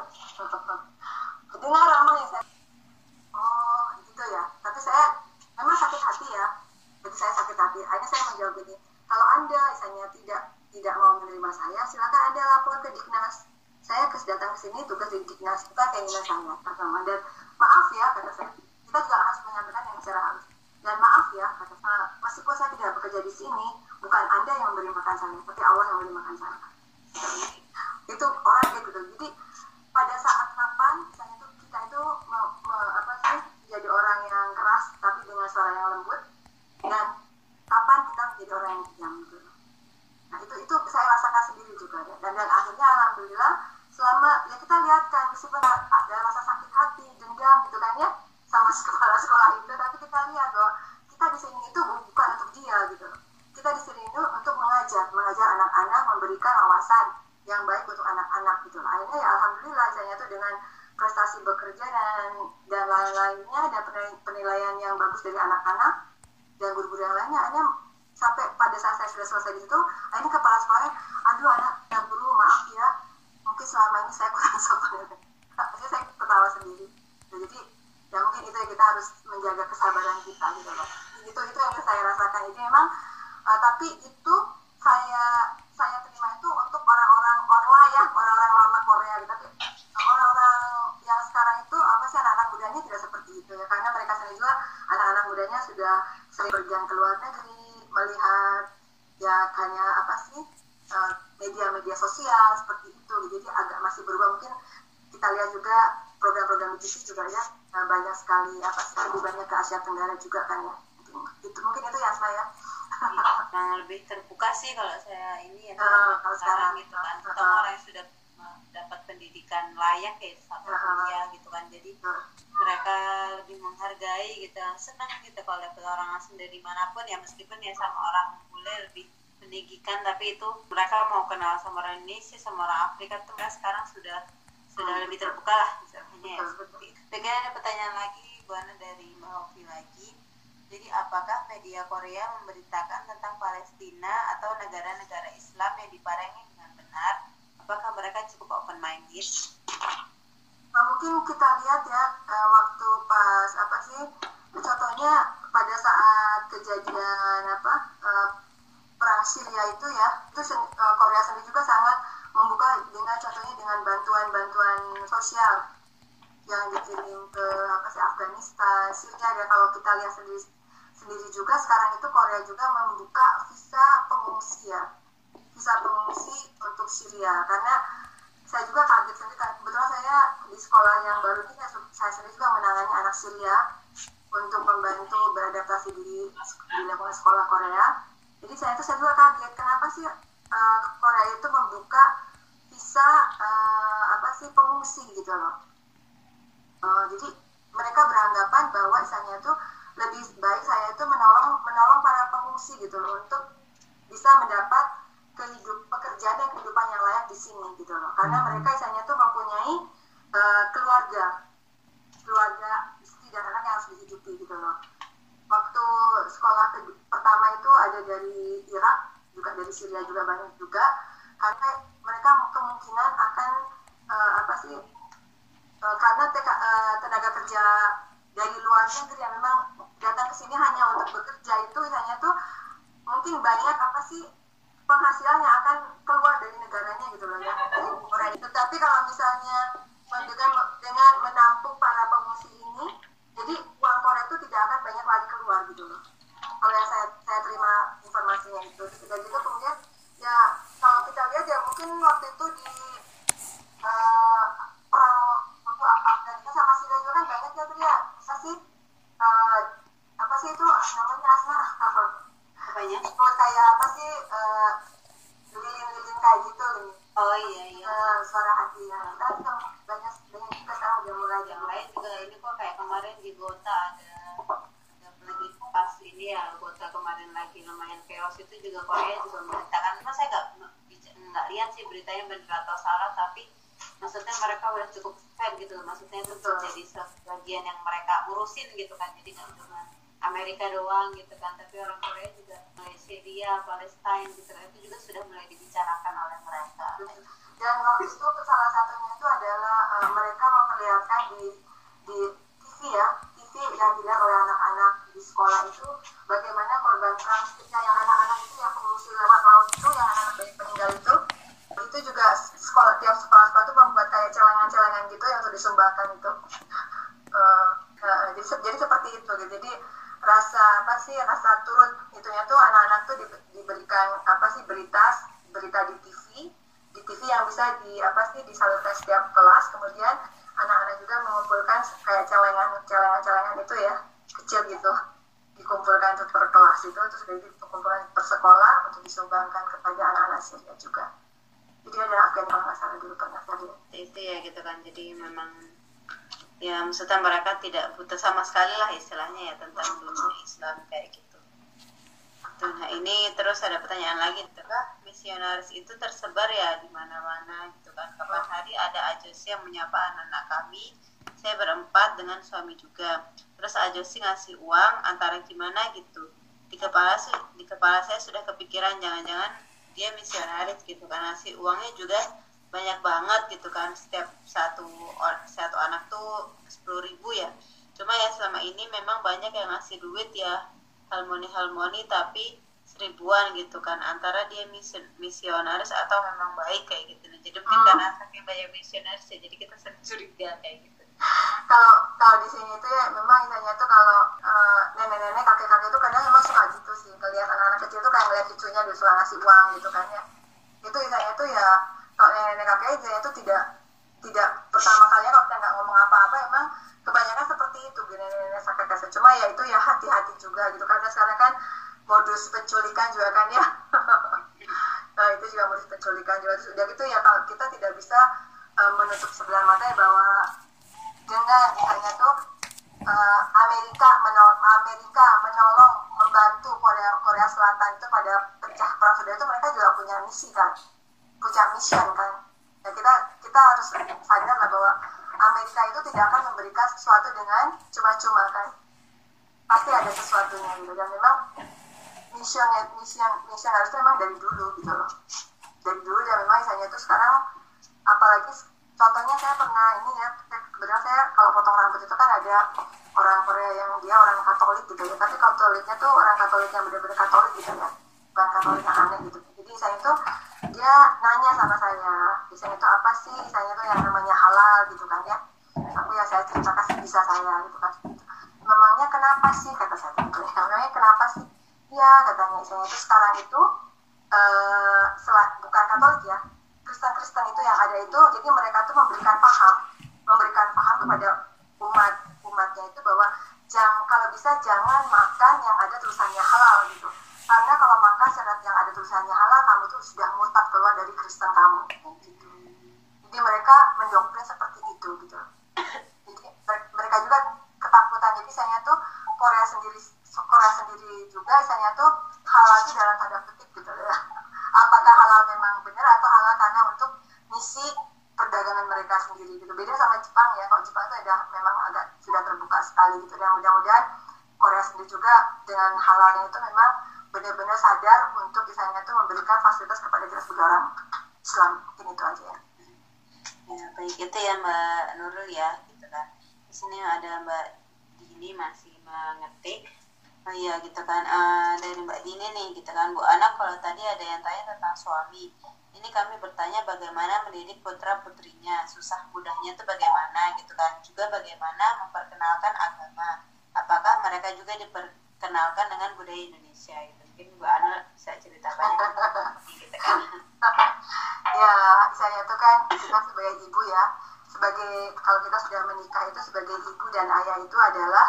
dengar ramah yang saya oh gitu ya tapi saya memang sakit hati ya jadi saya sakit hati akhirnya saya menjawab ini kalau anda misalnya tidak tidak mau menerima saya silakan anda lapor ke Diknas saya sini tugas di Diknas kita keinginan saya kata dan maaf ya kata saya kita juga harus menyampaikan yang secara halus. Dan maaf ya kata saya meskipun saya tidak bekerja di sini bukan anda yang memberi makan saya tapi Allah yang memberi makan saya itu orang gitu jadi pada saat kapan misalnya itu kita itu me, me, apa sih jadi orang yang keras tapi dengan suara yang lembut dan kapan kita menjadi orang yang diam gitu nah itu itu saya rasakan sendiri juga ya. dan dan akhirnya alhamdulillah selama ya kita lihat kan meskipun ada rasa sakit hati dendam gitu kan ya sama kepala sekolah itu tapi kita lihat bahwa kita di sini itu bukan untuk dia gitu kita di sini itu untuk mengajar mengajar anak-anak memberikan wawasan yang baik untuk anak-anak gitu akhirnya ya alhamdulillah saya tuh dengan prestasi bekerja dan dan lain-lainnya dan penilaian yang bagus juga kan ya itu mungkin itu ya saya yang lebih terbuka sih kalau saya ini ya uh, kalau sekarang. gitu kan. Uh, uh, orang yang sudah dapat pendidikan layak ya satu uh, kuliah gitu kan. Jadi uh, mereka lebih menghargai gitu senang gitu kalau dapat orang asing dari mana pun ya. Meskipun ya sama orang bule lebih meninggikan tapi itu mereka mau kenal sama orang Indonesia sama orang Afrika tuh mereka sekarang sudah sudah lebih terbuka lah misalnya ya seperti itu. Ada pertanyaan lagi buana dari Mbak lagi jadi apakah media Korea memberitakan tentang Palestina atau negara-negara Islam yang diparengi dengan benar? Apakah mereka cukup open minded? Nah, mungkin kita lihat ya uh, waktu pas apa sih contohnya pada saat kejadian apa uh, perang Syria itu ya itu uh, Korea sendiri juga sangat membuka dengan contohnya dengan bantuan-bantuan sosial yang dikirim ke apa sih Afghanistan, Syria dan kalau kita lihat sendiri sendiri juga sekarang itu Korea juga membuka visa pengungsi ya. Visa pengungsi untuk Syria. Karena saya juga kaget sendiri kebetulan saya di sekolah yang baru ini saya sendiri juga menangani anak Syria untuk membantu beradaptasi di di lingkungan sekolah Korea. Jadi saya itu saya juga kaget kenapa sih uh, Korea itu membuka visa uh, apa sih pengungsi gitu loh uh, jadi mereka beranggapan bahwa misalnya itu lebih baik saya itu menolong menolong para pengungsi gitu loh untuk bisa mendapat kehidup pekerjaan dan kehidupan yang layak di sini gitu loh karena hmm. mereka misalnya tuh mempunyai uh, keluarga keluarga istri dan anak yang harus dihidupi gitu loh waktu sekolah ke, pertama itu ada dari Irak juga dari Syria juga banyak juga karena mereka kemungkinan akan uh, apa sih uh, karena teka, uh, tenaga kerja dari luar negeri yang memang datang ke sini hanya untuk bekerja itu hanya tuh mungkin banyak apa sih penghasilan yang akan keluar dari negaranya gitu loh ya. Dari Korea itu. Tapi kalau misalnya dengan dengan menampung para pengungsi ini jadi uang Korea itu tidak akan banyak lagi keluar gitu loh. Kalau yang saya saya terima informasinya itu. Dan juga kemudian ya kalau kita lihat ya mungkin waktu itu di uh, juga kan banyak ya tuh ya sih? Uh, apa sih itu namanya asma apa apanya oh, kayak apa sih uh, lilin-lilin kayak gitu oh iya iya. Uh, suara hati ya kita juga banyak banyak juga sekarang udah mulai yang lain juga ini kok kayak kemarin di Gota ada ada lagi pas ini ya Gota kemarin lagi lumayan chaos. Itu juga Korea juga memberitakan mas saya nggak nggak lihat sih beritanya benar atau salah. Tapi maksudnya mereka udah cukup fair gitu maksudnya itu tuh jadi bagian yang mereka urusin gitu kan. Jadi nggak cuma Amerika doang gitu kan tapi orang Korea juga Syria Palestina gitu kan. Itu juga sudah mulai dibicarakan oleh mereka. Dan waktu itu salah satunya itu adalah uh, mereka memperlihatkan di di TV ya TV yang dilihat oleh anak-anak di sekolah itu bagaimana korban perang yang anak-anak itu yang pengungsi lewat laut itu yang anak-anak bayi meninggal itu itu juga sekolah tiap sekolah sekolah itu membuat kayak celengan-celengan gitu yang untuk disumbangkan itu uh, uh, jadi, jadi seperti itu gitu. Jadi rasa apa sih rasa turut itunya tuh anak-anak tuh di, diberikan apa sih berita berita di TV di TV yang bisa di apa sih disalurkan setiap kelas. Kemudian anak-anak juga mengumpulkan kayak celengan celengan celengan itu ya kecil gitu. Dikumpulkan untuk per kelas itu terus dari dikumpulkan per sekolah untuk disumbangkan kepada anak-anak Syria juga jadi ada agen kalau nggak salah dulu pernah itu ya gitu kan jadi memang ya maksudnya mereka tidak buta sama sekali lah istilahnya ya tentang dunia Islam kayak gitu. Tuh, nah ini terus ada pertanyaan lagi, gitu kah misionaris itu tersebar ya di mana-mana gitu kan? Kapan hari ada ajosi yang menyapa anak-anak kami, saya berempat dengan suami juga. Terus ajosi ngasih uang antara gimana gitu. Di kepala di kepala saya sudah kepikiran jangan-jangan dia misionaris gitu kan. Ngasih uangnya juga banyak banget gitu kan. Setiap satu satu anak tuh sepuluh ribu ya. Cuma ya selama ini memang banyak yang ngasih duit ya. Harmoni harmoni tapi seribuan gitu kan. Antara dia mision, misionaris atau memang baik kayak gitu. Jadi mungkin hmm. karena saking banyak misionaris ya jadi kita sering curiga kayak gitu kalau kalau di sini tuh ya memang misalnya tuh kalau uh, nenek-nenek kakek-kakek itu kadang memang suka gitu sih ngeliat anak-anak kecil tuh kayak ngeliat cucunya disuruh ngasih uang gitu kan ya. Itu misalnya tuh ya kalau nenek kakek saya itu tidak tidak pertama kalinya kalau kita nggak ngomong apa-apa emang kebanyakan seperti itu nenek-nenek kakek kakek cuma ya itu ya hati-hati juga gitu karena sekarang kan modus penculikan juga kan ya. Nah itu juga modus penculikan juga. Terus udah gitu ya kalau kita tidak bisa uh, menutup sebelah mata ya bahwa dengan misalnya tuh uh, Amerika menol Amerika menolong membantu Korea Korea Selatan itu pada pecah perang saudara itu mereka juga punya misi kan. Punya mission kan. Ya kita kita harus sadar lah bahwa Amerika itu tidak akan memberikan sesuatu dengan cuma-cuma kan. Pasti ada sesuatunya gitu. Dan memang mission mission mission harus memang dari dulu gitu loh. Dari dulu dan memang misalnya itu sekarang apalagi contohnya saya pernah ini ya potong rambut itu kan ada orang Korea yang dia orang Katolik gitu ya. Tapi Katoliknya tuh orang Katolik yang benar-benar Katolik gitu ya. Bukan Katolik yang aneh gitu. Jadi saya itu dia nanya sama saya biasanya itu apa sih? Saya itu yang namanya halal gitu kan ya. Aku ya saya cerita kasih bisa saya gitu kan. Memangnya kenapa sih? Kata saya. Gitu ya. Memangnya kenapa sih? Iya katanya. Saya itu sekarang itu uh, bukan Katolik ya. Kristen-Kristen itu yang ada itu jadi mereka tuh memberikan paham kepada umat umatnya itu bahwa jangan kalau bisa jangan makan yang ada tulisannya halal gitu. Karena kalau makan syarat yang ada tulisannya halal kamu tuh sudah murtad keluar dari Kristen kamu. Gitu. jadi mereka mendoktrin seperti itu gitu. Jadi mereka juga ketakutan. Jadi saya tuh Korea sendiri Korea sendiri juga saya tuh halal itu dalam tanda petik gitu ya apakah halal memang benar atau halal karena untuk misi perdagangan mereka sendiri gitu. Beda sama itu ada memang agak sudah terbuka sekali gitu. Dan mudah-mudahan Korea sendiri juga dengan halalnya itu memang benar-benar sadar untuk misalnya tuh memberikan fasilitas kepada kita sebagai orang Islam. Mungkin itu aja ya. Ya baik. Itu ya Mbak Nurul ya gitu kan. Di sini ada Mbak Dini masih mengetik oh iya gitu kan. Uh, dari Mbak Dini nih gitu kan. Bu Anak kalau tadi ada yang tanya tentang suami ini kami bertanya bagaimana mendidik putra putrinya. Susah mudahnya itu bagaimana gitu kan. Juga bagaimana memperkenalkan agama. Apakah mereka juga diperkenalkan dengan budaya Indonesia gitu? Mungkin Bu Ana bisa cerita banyak gitu kan ya saya itu kan kita sebagai ibu ya. Sebagai kalau kita sudah menikah itu sebagai ibu dan ayah itu adalah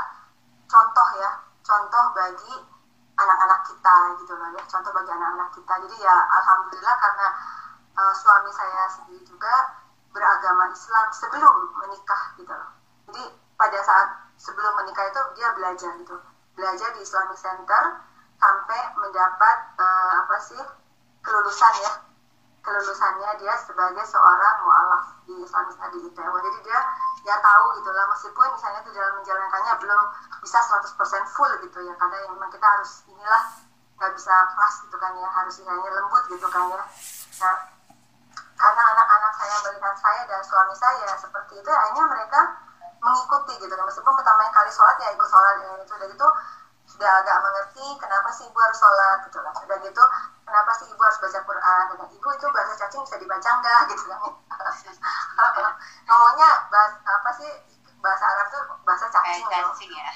contoh ya. Contoh bagi anak-anak kita gitu loh ya. Contoh bagi anak-anak kita. Jadi ya alhamdulillah karena uh, suami saya sendiri juga beragama Islam sebelum menikah gitu loh. Jadi pada saat sebelum menikah itu dia belajar gitu. Belajar di Islamic Center sampai mendapat uh, apa sih kelulusan ya kelulusannya dia sebagai seorang mualaf di Islamic Study Itaewon jadi dia ya tahu gitulah meskipun misalnya itu dalam menjalankannya belum bisa 100% full gitu ya karena yang memang kita harus inilah nggak bisa keras gitu kan ya harus istilahnya lembut gitu kan ya. Nah karena anak-anak saya melihat saya dan suami saya seperti itu akhirnya mereka mengikuti gitu kan. Meskipun pertama kali sholat ya ikut sholat ya, itu udah gitu sudah agak mengerti kenapa sih ibu harus sholat gitu lah sudah gitu kenapa sih ibu harus baca Quran? Dan ibu itu bahasa cacing bisa dibaca enggak gitu kan. Ngomongnya bahasa apa sih bahasa Arab tuh bahasa cacing, cacing ya.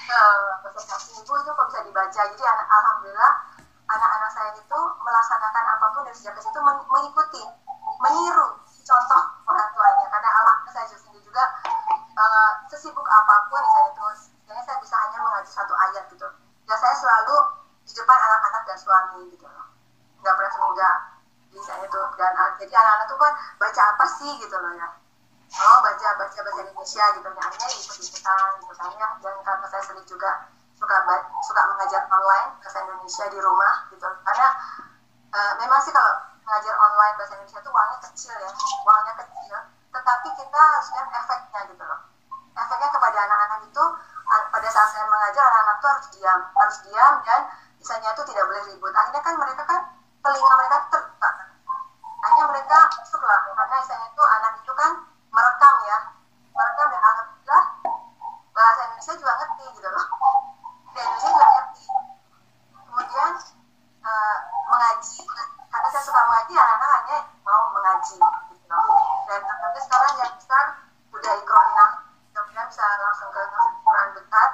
bahasa cacing. Ibu itu kok bisa dibaca? Jadi anak alhamdulillah anak-anak saya itu melaksanakan apa pun dari sejak kecil itu mengikuti meniru contoh orang tuanya. Karena alhamdulillah saya sendiri juga uh, sesibuk apa pun saya itu sebenarnya saya bisa hanya mengaji satu ayat gitu ya saya selalu di depan anak-anak dan suami gitu loh nggak pernah senggak jadi saya itu dan kan baca apa sih gitu loh ya. Oh baca baca bahasa Indonesia gitu. Ya akhirnya ikut ikutan gitu kan ya. Dan karena saya sendiri juga suka suka mengajar online bahasa Indonesia di rumah gitu. Karena uh, memang sih kalau mengajar online bahasa Indonesia itu uangnya kecil ya. Uangnya kecil tetapi kita harus lihat efeknya gitu loh. Efeknya kepada anak-anak itu pada saat saya mengajar anak-anak itu harus diam. Harus diam dan misalnya itu tidak boleh ribut. Akhirnya kan mereka kan telinga mereka terbuka mereka masuklah. Karena misalnya itu anak itu kan merekam ya merekam dan alhamdulillah bahasa Indonesia juga ngerti gitu loh dan Indonesia juga ngerti kemudian uh, mengaji karena saya suka mengaji anak-anak hanya mau mengaji gitu loh dan alhamdulillah sekarang yang besar udah ikronah mudah-mudahan bisa langsung ke Quran dekat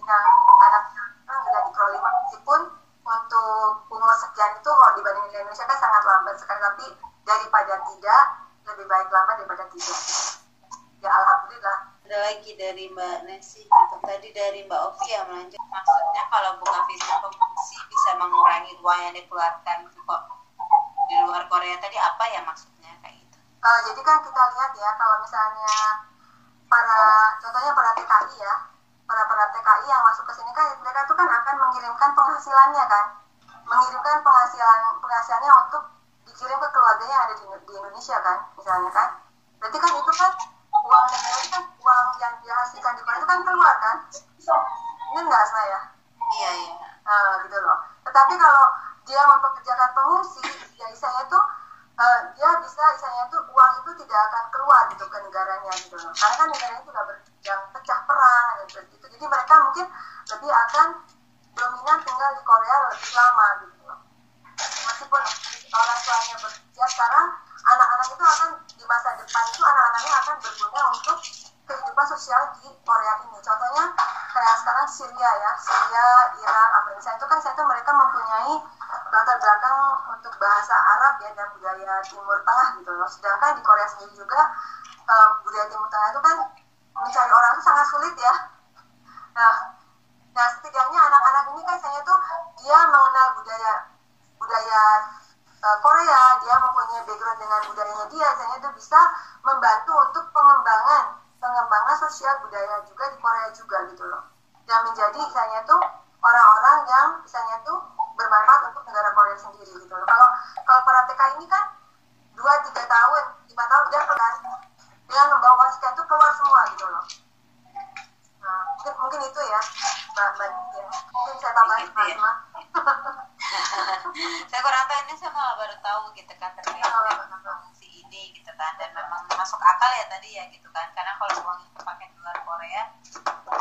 yang anak sekarang udah ikro lima meskipun untuk umur sekian itu kalau dibanding di Indonesia kan sangat lambat sekali tapi daripada tidak lebih baik lambat daripada tidak ya alhamdulillah ada lagi dari Mbak Nesi gitu. tadi dari Mbak Ovi yang melanjut maksudnya kalau buka visa komisi bisa mengurangi uang yang dikeluarkan kok di luar Korea tadi apa ya maksudnya kayak gitu jadi kan kita lihat ya kalau misalnya para contohnya para TKI ya para para TKI yang masuk ke sini kan mereka tuh kan akan mengirimkan penghasilannya kan. Mengirimkan penghasilan penghasilannya untuk dikirim ke keluarganya yang ada di, di Indonesia kan misalnya kan. Berarti kan itu kan uang negara itu kan uang yang dihasilkan di Korea itu kan keluar kan. Ini enggak saya iya iya. Uh, gitu loh. Tetapi kalau dia mempekerjakan pengungsi ya istilahnya tuh dia bisa istilahnya tuh uang itu tidak akan keluar gitu ke negaranya gitu loh. Karena kan negaranya sudah berjang pecah perang dan seperti itu jadi mereka mungkin lebih akan dominan tinggal di Korea lebih lama gitu loh. Meskipun orang tuanya bekerja sekarang anak-anak itu akan di masa depan itu anak-anaknya akan berguna untuk kehidupan sosial di Korea ini. Contohnya kayak sekarang Syria ya, Syria, Iran, Afghanistan itu kan saya itu mereka mempunyai latar belakang untuk bahasa Arab ya dan budaya Timur Tengah gitu loh. Sedangkan di Korea sendiri juga uh, budaya Timur Tengah itu kan mencari orang itu sangat sulit ya. Nah, nah setidaknya anak-anak ini kan saya tuh dia mengenal budaya budaya uh, Korea, dia mempunyai background dengan budayanya dia, saya itu bisa membantu untuk pengembangan pengembangan sosial budaya juga di Korea juga gitu loh. Dan menjadi misalnya tuh orang-orang yang misalnya tuh bermanfaat negara Korea sendiri gitu loh. Kalau kalau para TK ini kan dua tiga tahun lima tahun udah kan dengan membawa wasiknya itu keluar semua gitu loh. Nah, mungkin, mungkin itu ya, Mbak, Mbak ya. Mungkin saya tambahin Gitu ya. Mas saya kurang tahu ini saya malah baru tahu gitu kan terkait dengan si ini gitu kan. Dan memang masuk akal ya tadi ya gitu kan. Karena kalau uang itu pakai dolar Korea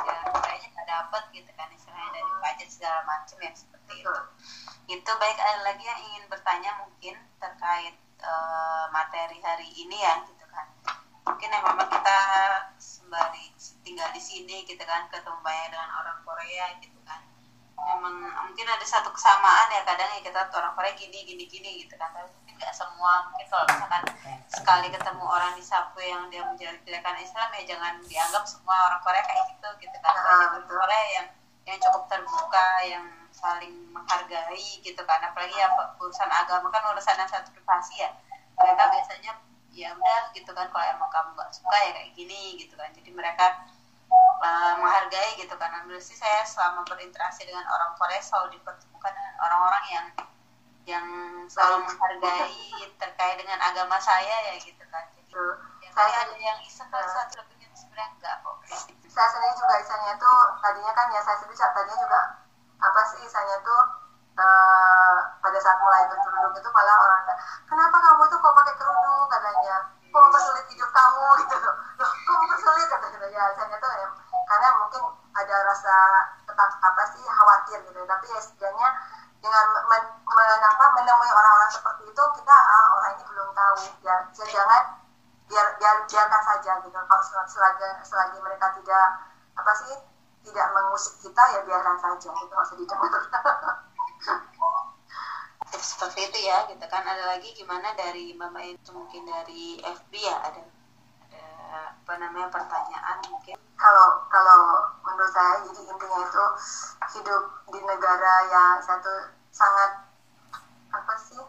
ya kayaknya nggak dapet gitu kan istilahnya. Dari pajak segala macam yang seperti itu. Itu baik. Ada lagi yang ingin bertanya mungkin terkait eh, materi hari ini ya gitu kan. Mungkin yang memang kita sembari tinggal di sini gitu kan ketemu banyak dengan orang Korea gitu kan memang mungkin ada satu kesamaan ya kadang ya kita orang Korea gini gini gini gitu kan. Tapi mungkin nggak semua. Mungkin kalau misalkan sekali ketemu orang di subway yang dia menjelek-jelekan Islam ya jangan dianggap semua orang Korea kayak gitu gitu kan. Ah, banyak orang betul. Korea yang yang cukup terbuka yang saling menghargai gitu kan. Apalagi ya urusan agama kan urusan yang satu privasi ya. Mereka biasanya ya udah gitu kan. Kalau emang kamu nggak suka ya kayak gini gitu kan. Jadi mereka uh, menghargai gitu kan. Berarti saya selama berinteraksi dengan orang Korea selalu dipertemukan dengan orang-orang yang yang selalu menghargai terkait dengan agama saya ya gitu kan. Jadi ya, saya ada yang iseng kalau uh, satu lebihnya sebenarnya enggak kok. Saya sendiri juga isengnya tuh tadinya kan ya saya sendiri tadinya juga apa sih isengnya tuh uh, pada saat mulai berkerudung itu malah orang kenapa kamu tuh kok pakai kerudung? katanya. Kok mempersulit hidup kamu? gitu. Loh kok mempersulit? katanya. Ya isengnya tuh ya karena mungkin ada rasa tetap apa sih khawatir gitu. Tapi ya setidaknya dengan men, men, apa, menemui orang-orang seperti itu kita ah, orang ini belum tahu. Ya jangan biar biar biarkan saja gitu. Kalau selagi selagi mereka tidak apa sih tidak mengusik kita ya biarkan saja itu nggak usah didengar. Seperti itu ya gitu kan. Ada lagi gimana dari mama itu mungkin dari FB ya ada ada apa namanya pertanyaan mungkin kalau kalau menurut saya jadi intinya itu hidup di negara yang satu sangat apa sih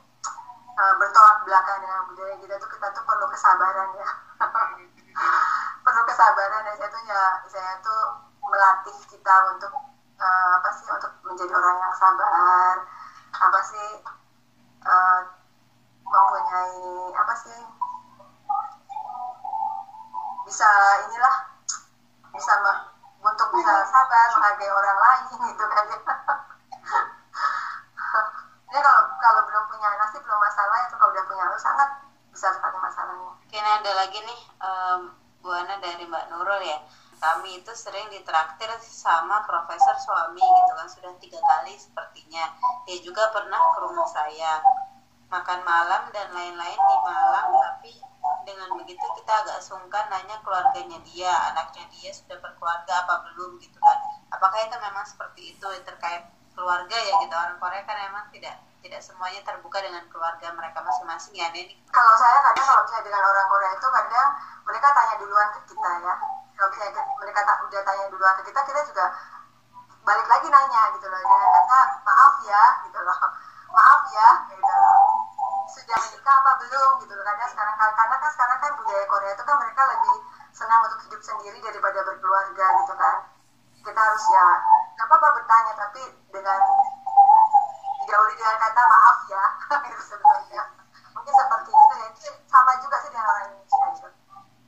uh, bertolak belakang dengan budaya kita tuh kita tuh perlu kesabaran ya. Perlu kesabaran dan saya tuh ya saya tuh melatih kita untuk uh, apa sih untuk menjadi orang yang sabar apa sih uh, mempunyai apa sih bisa inilah bisa untuk bisa sabar menghargai orang lain gitu kan ya. Ini kalau kalau belum punya anak sih belum masalah. Ya kalau udah punya anak sangat besar sekali masalahnya. Kini ada lagi nih um, Bu Ana dari Mbak Nurul ya. Kami itu sering ditraktir sama profesor suami gitu kan. Sudah tiga kali sepertinya. Dia juga pernah ke rumah saya. Makan malam dan lain-lain di malam tapi dengan begitu kita agak sungkan nanya keluarganya dia anaknya dia sudah berkeluarga apa belum gitu kan. Apakah itu memang seperti itu terkait keluarga ya gitu? Orang Korea kan memang tidak tidak semuanya terbuka dengan keluarga mereka masing-masing ya Neni. Kalau saya kadang kalau misalnya dengan orang Korea itu kadang mereka tanya duluan ke kita ya. Kalau misalnya mereka tak udah tanya duluan ke kita kita juga balik lagi nanya gitu loh. Dengan kata maaf ya gitu loh. Maaf ya gitu loh sudah menikah apa belum gitu kadang sekarang karena kan sekarang kan budaya Korea itu kan mereka lebih senang untuk hidup sendiri daripada berkeluarga gitu kan. Kita harus ya nggak apa-apa bertanya tapi dengan didahului dengan kata maaf ya itu sebenarnya. Mungkin seperti itu ya. Sama juga sih dengan orang Indonesia gitu.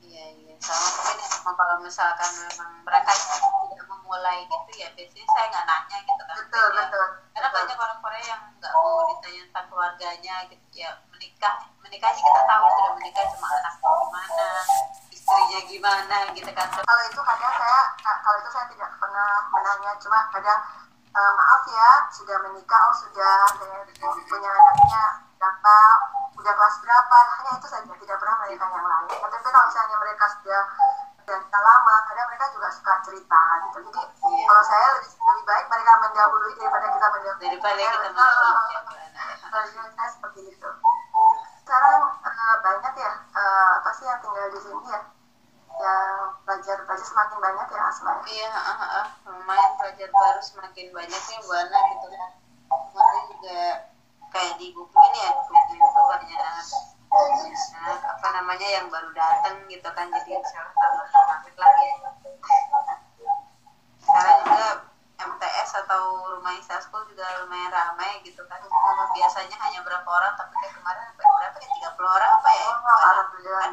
Iya iya. Sama mungkin ya, kalau misalkan memang mereka tidak memulai gitu ya biasanya saya nggak nanya gitu kan. Betul ya. betul karena banyak orang Korea yang nggak mau ditanya tentang keluarganya gitu. Ya menikah menikahnya kita tahu sudah menikah cuma anaknya gimana istrinya gimana gitu kan. Kalau itu kadang saya kalau itu saya tidak pernah menanya. Cuma kadang uh, maaf ya sudah menikah oh sudah punya anaknya berapa udah kelas berapa. Hanya itu saja tidak pernah menanyakan yang lain. Tapi kalau misalnya mereka sudah dan lama kadang mereka juga suka cerita gitu. Jadi yeah. kalau saya lebih lebih baik mereka mendahului daripada kita mendahului daripada kita mendahului saya seperti itu. Sekarang uh, banyak ya uh, apa sih yang tinggal di sini ya? Yang pelajar pelajar semakin banyak ya Asma iya uh, uh, lumayan pelajar baru semakin banyak ya Bu Ana gitu kan. Kemarin juga kayak di Google ya Google itu banyak banyak apa namanya yang baru datang gitu kan. Jadi insya Allah tambah lah ya. Sekarang juga rumah Isasko juga lumayan ramai gitu kan. Biasanya hanya berapa orang tapi kayak kemarin berapa ya? 30 orang apa ya? Oh, alhamdulillah. kan?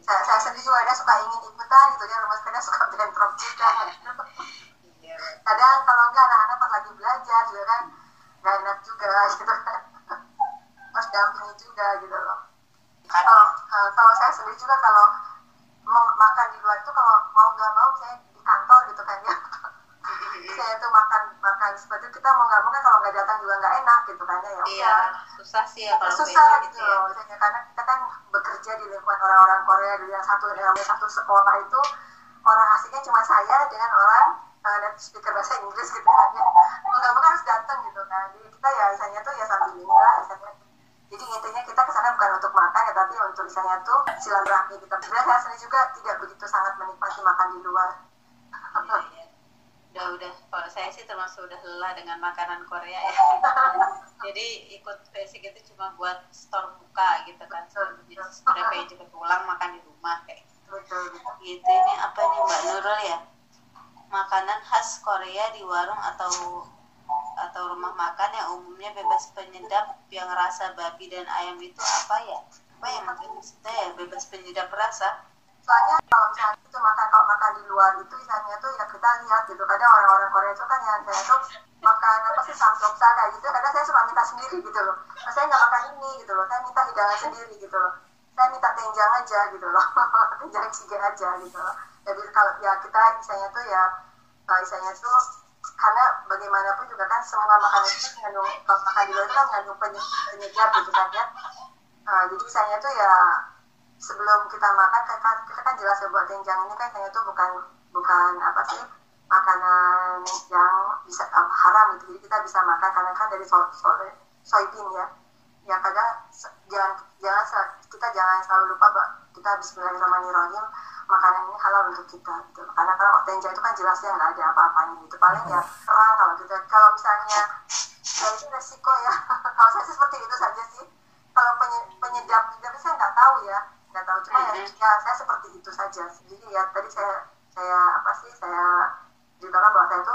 saya, saya sendiri juga ada suka ingin ikutan gitu ya rumah sepeda suka bentrok juga. Iya. kadang kalau enggak anak-anak pas lagi belajar juga kan nggak enak juga gitu kan. Harus dampingi juga gitu loh. Kalau uh, kalau saya sendiri juga kalau makan di luar itu kalau mau nggak mau saya di kantor gitu kan ya saya tuh makan seperti itu kita mau nggak mau kan kalau nggak datang juga nggak enak gitu kan ya, ya iya susah sih ya kalau susah gitu, gitu ya. loh misalnya karena kita kan bekerja di lingkungan orang-orang Korea di yang satu yang satu sekolah itu orang asingnya cuma saya dengan orang uh, native speaker bahasa Inggris gitu kan. Ya mau nggak mau kan harus datang gitu kan. Jadi kita ya misalnya tuh ya sambil ini lah misalnya. Jadi intinya kita ke sana bukan untuk makan ya tapi untuk misalnya tuh silaturahmi kita sebenarnya saya juga tidak begitu sangat menikmati makan di luar. Iya, iya udah udah. Kalau saya sih termasuk udah lelah dengan makanan Korea ya. Jadi ikut basic itu cuma buat store buka gitu kan. Sudah pengen cepet pulang makan di rumah kayak gitu. Gitu. Ini apa nih mbak Nurul ya? Makanan khas Korea di warung atau atau rumah makan yang umumnya bebas penyedap yang rasa babi dan ayam itu apa ya? Apa ya maksudnya? Ya bebas penyedap rasa soalnya kalau misalnya itu makan kalau makan di luar itu misalnya tuh ya kita lihat gitu. Kadang orang-orang Korea itu kan yang saya tuh makan apa sih samgyeopsa kayak gitu. Kadang saya suka minta sendiri gitu loh. Nah, saya nggak makan ini gitu loh. Saya minta hidangan sendiri gitu loh. Saya minta tenjang aja gitu loh. Tenjang ciga aja gitu loh. Jadi kalau ya kita misalnya tuh ya misalnya tuh karena bagaimanapun juga kan semua makanan itu mengandung kalau makan di luar itu kan mengandung penyedap gitu kan ya. Uh, jadi misalnya tuh ya sebelum kita makan kita, kita kan jelas ya buat tenjang ini kan ternyata bukan bukan apa sih makanan yang bisa um, haram gitu. Jadi kita bisa makan karena kan dari so, so, soybean ya. Ya kadang jangan jangan kita jangan selalu lupa bahwa kita Bismillahirrahmanirrahim makanan ini halal untuk kita gitu karena kalau tenjang itu kan jelasnya nggak ada apa-apanya gitu. Paling ya terang kalau kita kalau misalnya ya itu resiko ya. Kalau saya seperti itu saja sih. Kalau penyedap penyedap saya nggak tahu ya nggak tahu. Cuma ya, ya saya seperti itu saja jadi ya. Tadi saya saya apa sih saya ceritakan bahwa saya itu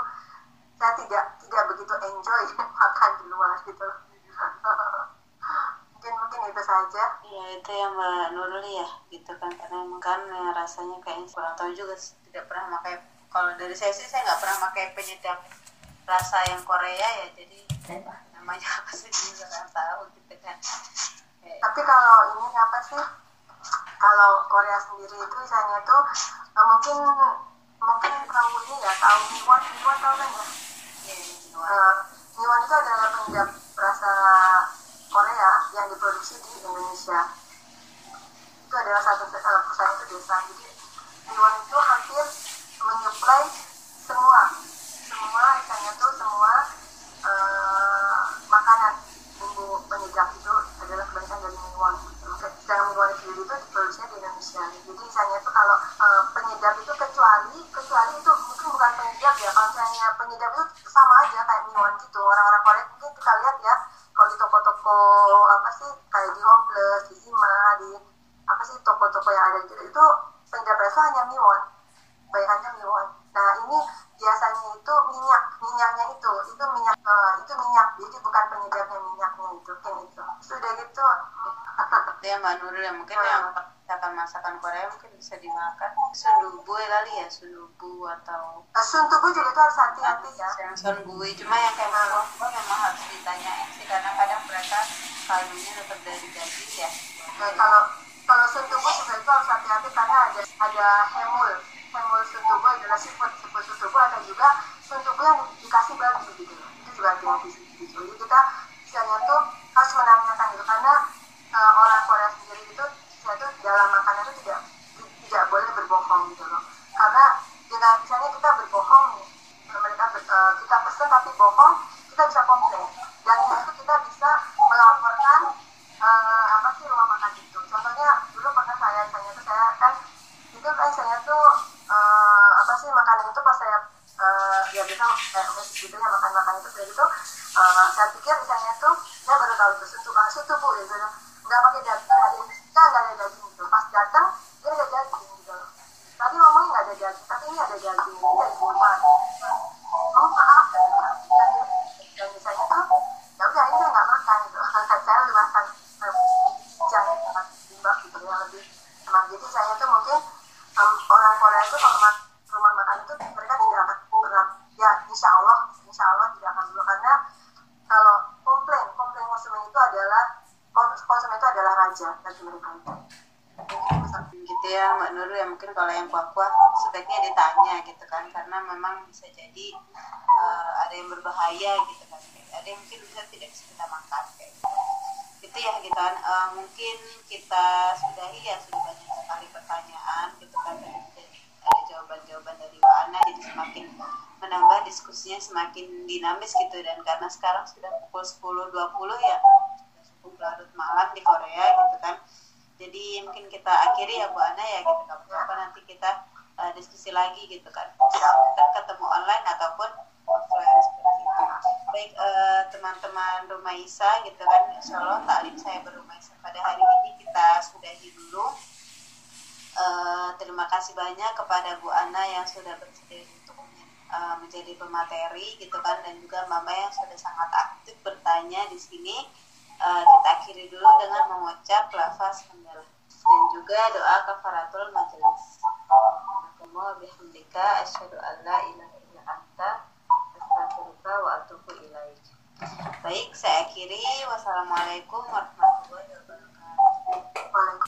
saya tidak tidak begitu enjoy makan di luar gitu. Mungkin mungkin itu saja. Iya itu yang mbak Nurul ya gitu kan. Karena emang kan ya, rasanya kayaknya kurang tahu juga tidak pernah pakai kalau dari saya sih saya nggak pernah pakai penyedap rasa yang Korea ya. Jadi namanya apa sih juga nggak tahu gitu kan. Tapi kalau ini apa sih kalau Korea sendiri itu misalnya tuh uh, mungkin mungkin tahu ini ya tahu Miwon Miwon tahu kan ya? Uh, Miwon itu adalah penyedap rasa Korea yang diproduksi di Indonesia. Itu adalah satu uh, perusahaan itu desa. Jadi Miwon itu hampir menyuplai semua. Semua misalnya tuh semua uh, makanan bumbu penyedap itu adalah kebanyakan dari Miwon sedangkan Miwon sendiri itu diproduksinya di Indonesia jadi misalnya itu kalau uh, penyedap itu kecuali kecuali itu mungkin bukan penyedap ya. Kalau misalnya penyedap itu sama aja kayak Miwon gitu. Orang-orang Korea mungkin kita lihat ya kalau di toko-toko apa sih kayak di Home Plus di Sima di apa sih toko-toko yang ada gitu itu penyedap rasa hanya Miwon bayangannya Miwon nah ini biasanya itu minyak minyaknya itu itu minyak uh, itu minyak jadi bukan penyedapnya minyaknya itu kan itu sudah gitu itu ya mbak Nurul ya mungkin hmm. yang masakan masakan Korea mungkin bisa dimakan sundubu kali ya sundubu atau uh, sundubu juga itu harus hati-hati ya yang sundubu cuma yang kayak. Nah. memang harus ditanyain sih karena kadang mereka kaldunya tetap dari daging ya nah, kalau kalau sundubu juga itu harus hati-hati karena ada ada hemul hemul sundubu adalah siput siput sundubu ada juga sundubu yang dikasih babi gitu itu juga hati-hati gitu. Jadi kita misalnya tuh harus menanyakan gitu karena uh, orang Korea sendiri itu itu dalam makanan itu tidak tidak boleh berbohong gitu loh. Karena dengan misalnya kita berbohong nih mereka uh, kita pesen tapi bohong kita bisa komplain. Dan itu kita bisa melaporkan makanan itu pas saya uh, ya bisa kayak gitu ya makan makan itu saya itu uh, saya pikir misalnya tuh saya baru tahu itu sutu uh, sutu bu gitu. Nggak pakai daging nggak ada nggak ada daging gitu. Pas datang dia ada daging gitu. Tadi ngomongnya nggak ada daging tapi ini ada daging ini dari apa oh maaf dan misalnya tuh ya udah ini saya nggak makan gitu. Saya lebih makan jangan timbang gitu yang lebih emang jadi saya tuh mungkin um, orang Korea itu kalau bagi mereka itu gitu ya Mbak Nurul ya mungkin kalau yang kuah-kuah sebaiknya ditanya gitu kan karena memang bisa jadi uh, ada yang berbahaya gitu kan. Ada yang mungkin bisa tidak bisa kita makan kayak gitu. Itu ya gitu kan. Uh, mungkin kita sudahi ya sudah banyak sekali pertanyaan gitu kan. Ada jawaban-jawaban dari Mbak jadi semakin menambah diskusinya semakin dinamis gitu. Dan karena sekarang sudah pukul 10.20 ya larut malam di Korea gitu kan. Jadi mungkin kita akhiri ya Bu Ana ya gitu. Kan apa nanti kita uh, diskusi lagi gitu kan. Kita ketemu online ataupun offline seperti itu. Baik uh, teman-teman Rumah Isa gitu kan. Insya Allah taklim saya berumah Isa pada hari ini kita sudahi dulu. Uh, terima kasih banyak kepada Bu Ana yang sudah bersedia untuk uh, menjadi pemateri gitu kan. Dan juga Mama yang sudah sangat aktif bertanya di sini uh, kita akhiri dulu dengan mengucap lafaz hamdalah dan juga doa kafaratul majelis. Allahumma bihamdika asyhadu an la ilaha illa anta astaghfiruka wa atubu ilaik. Baik, saya akhiri. Wassalamualaikum warahmatullahi wabarakatuh.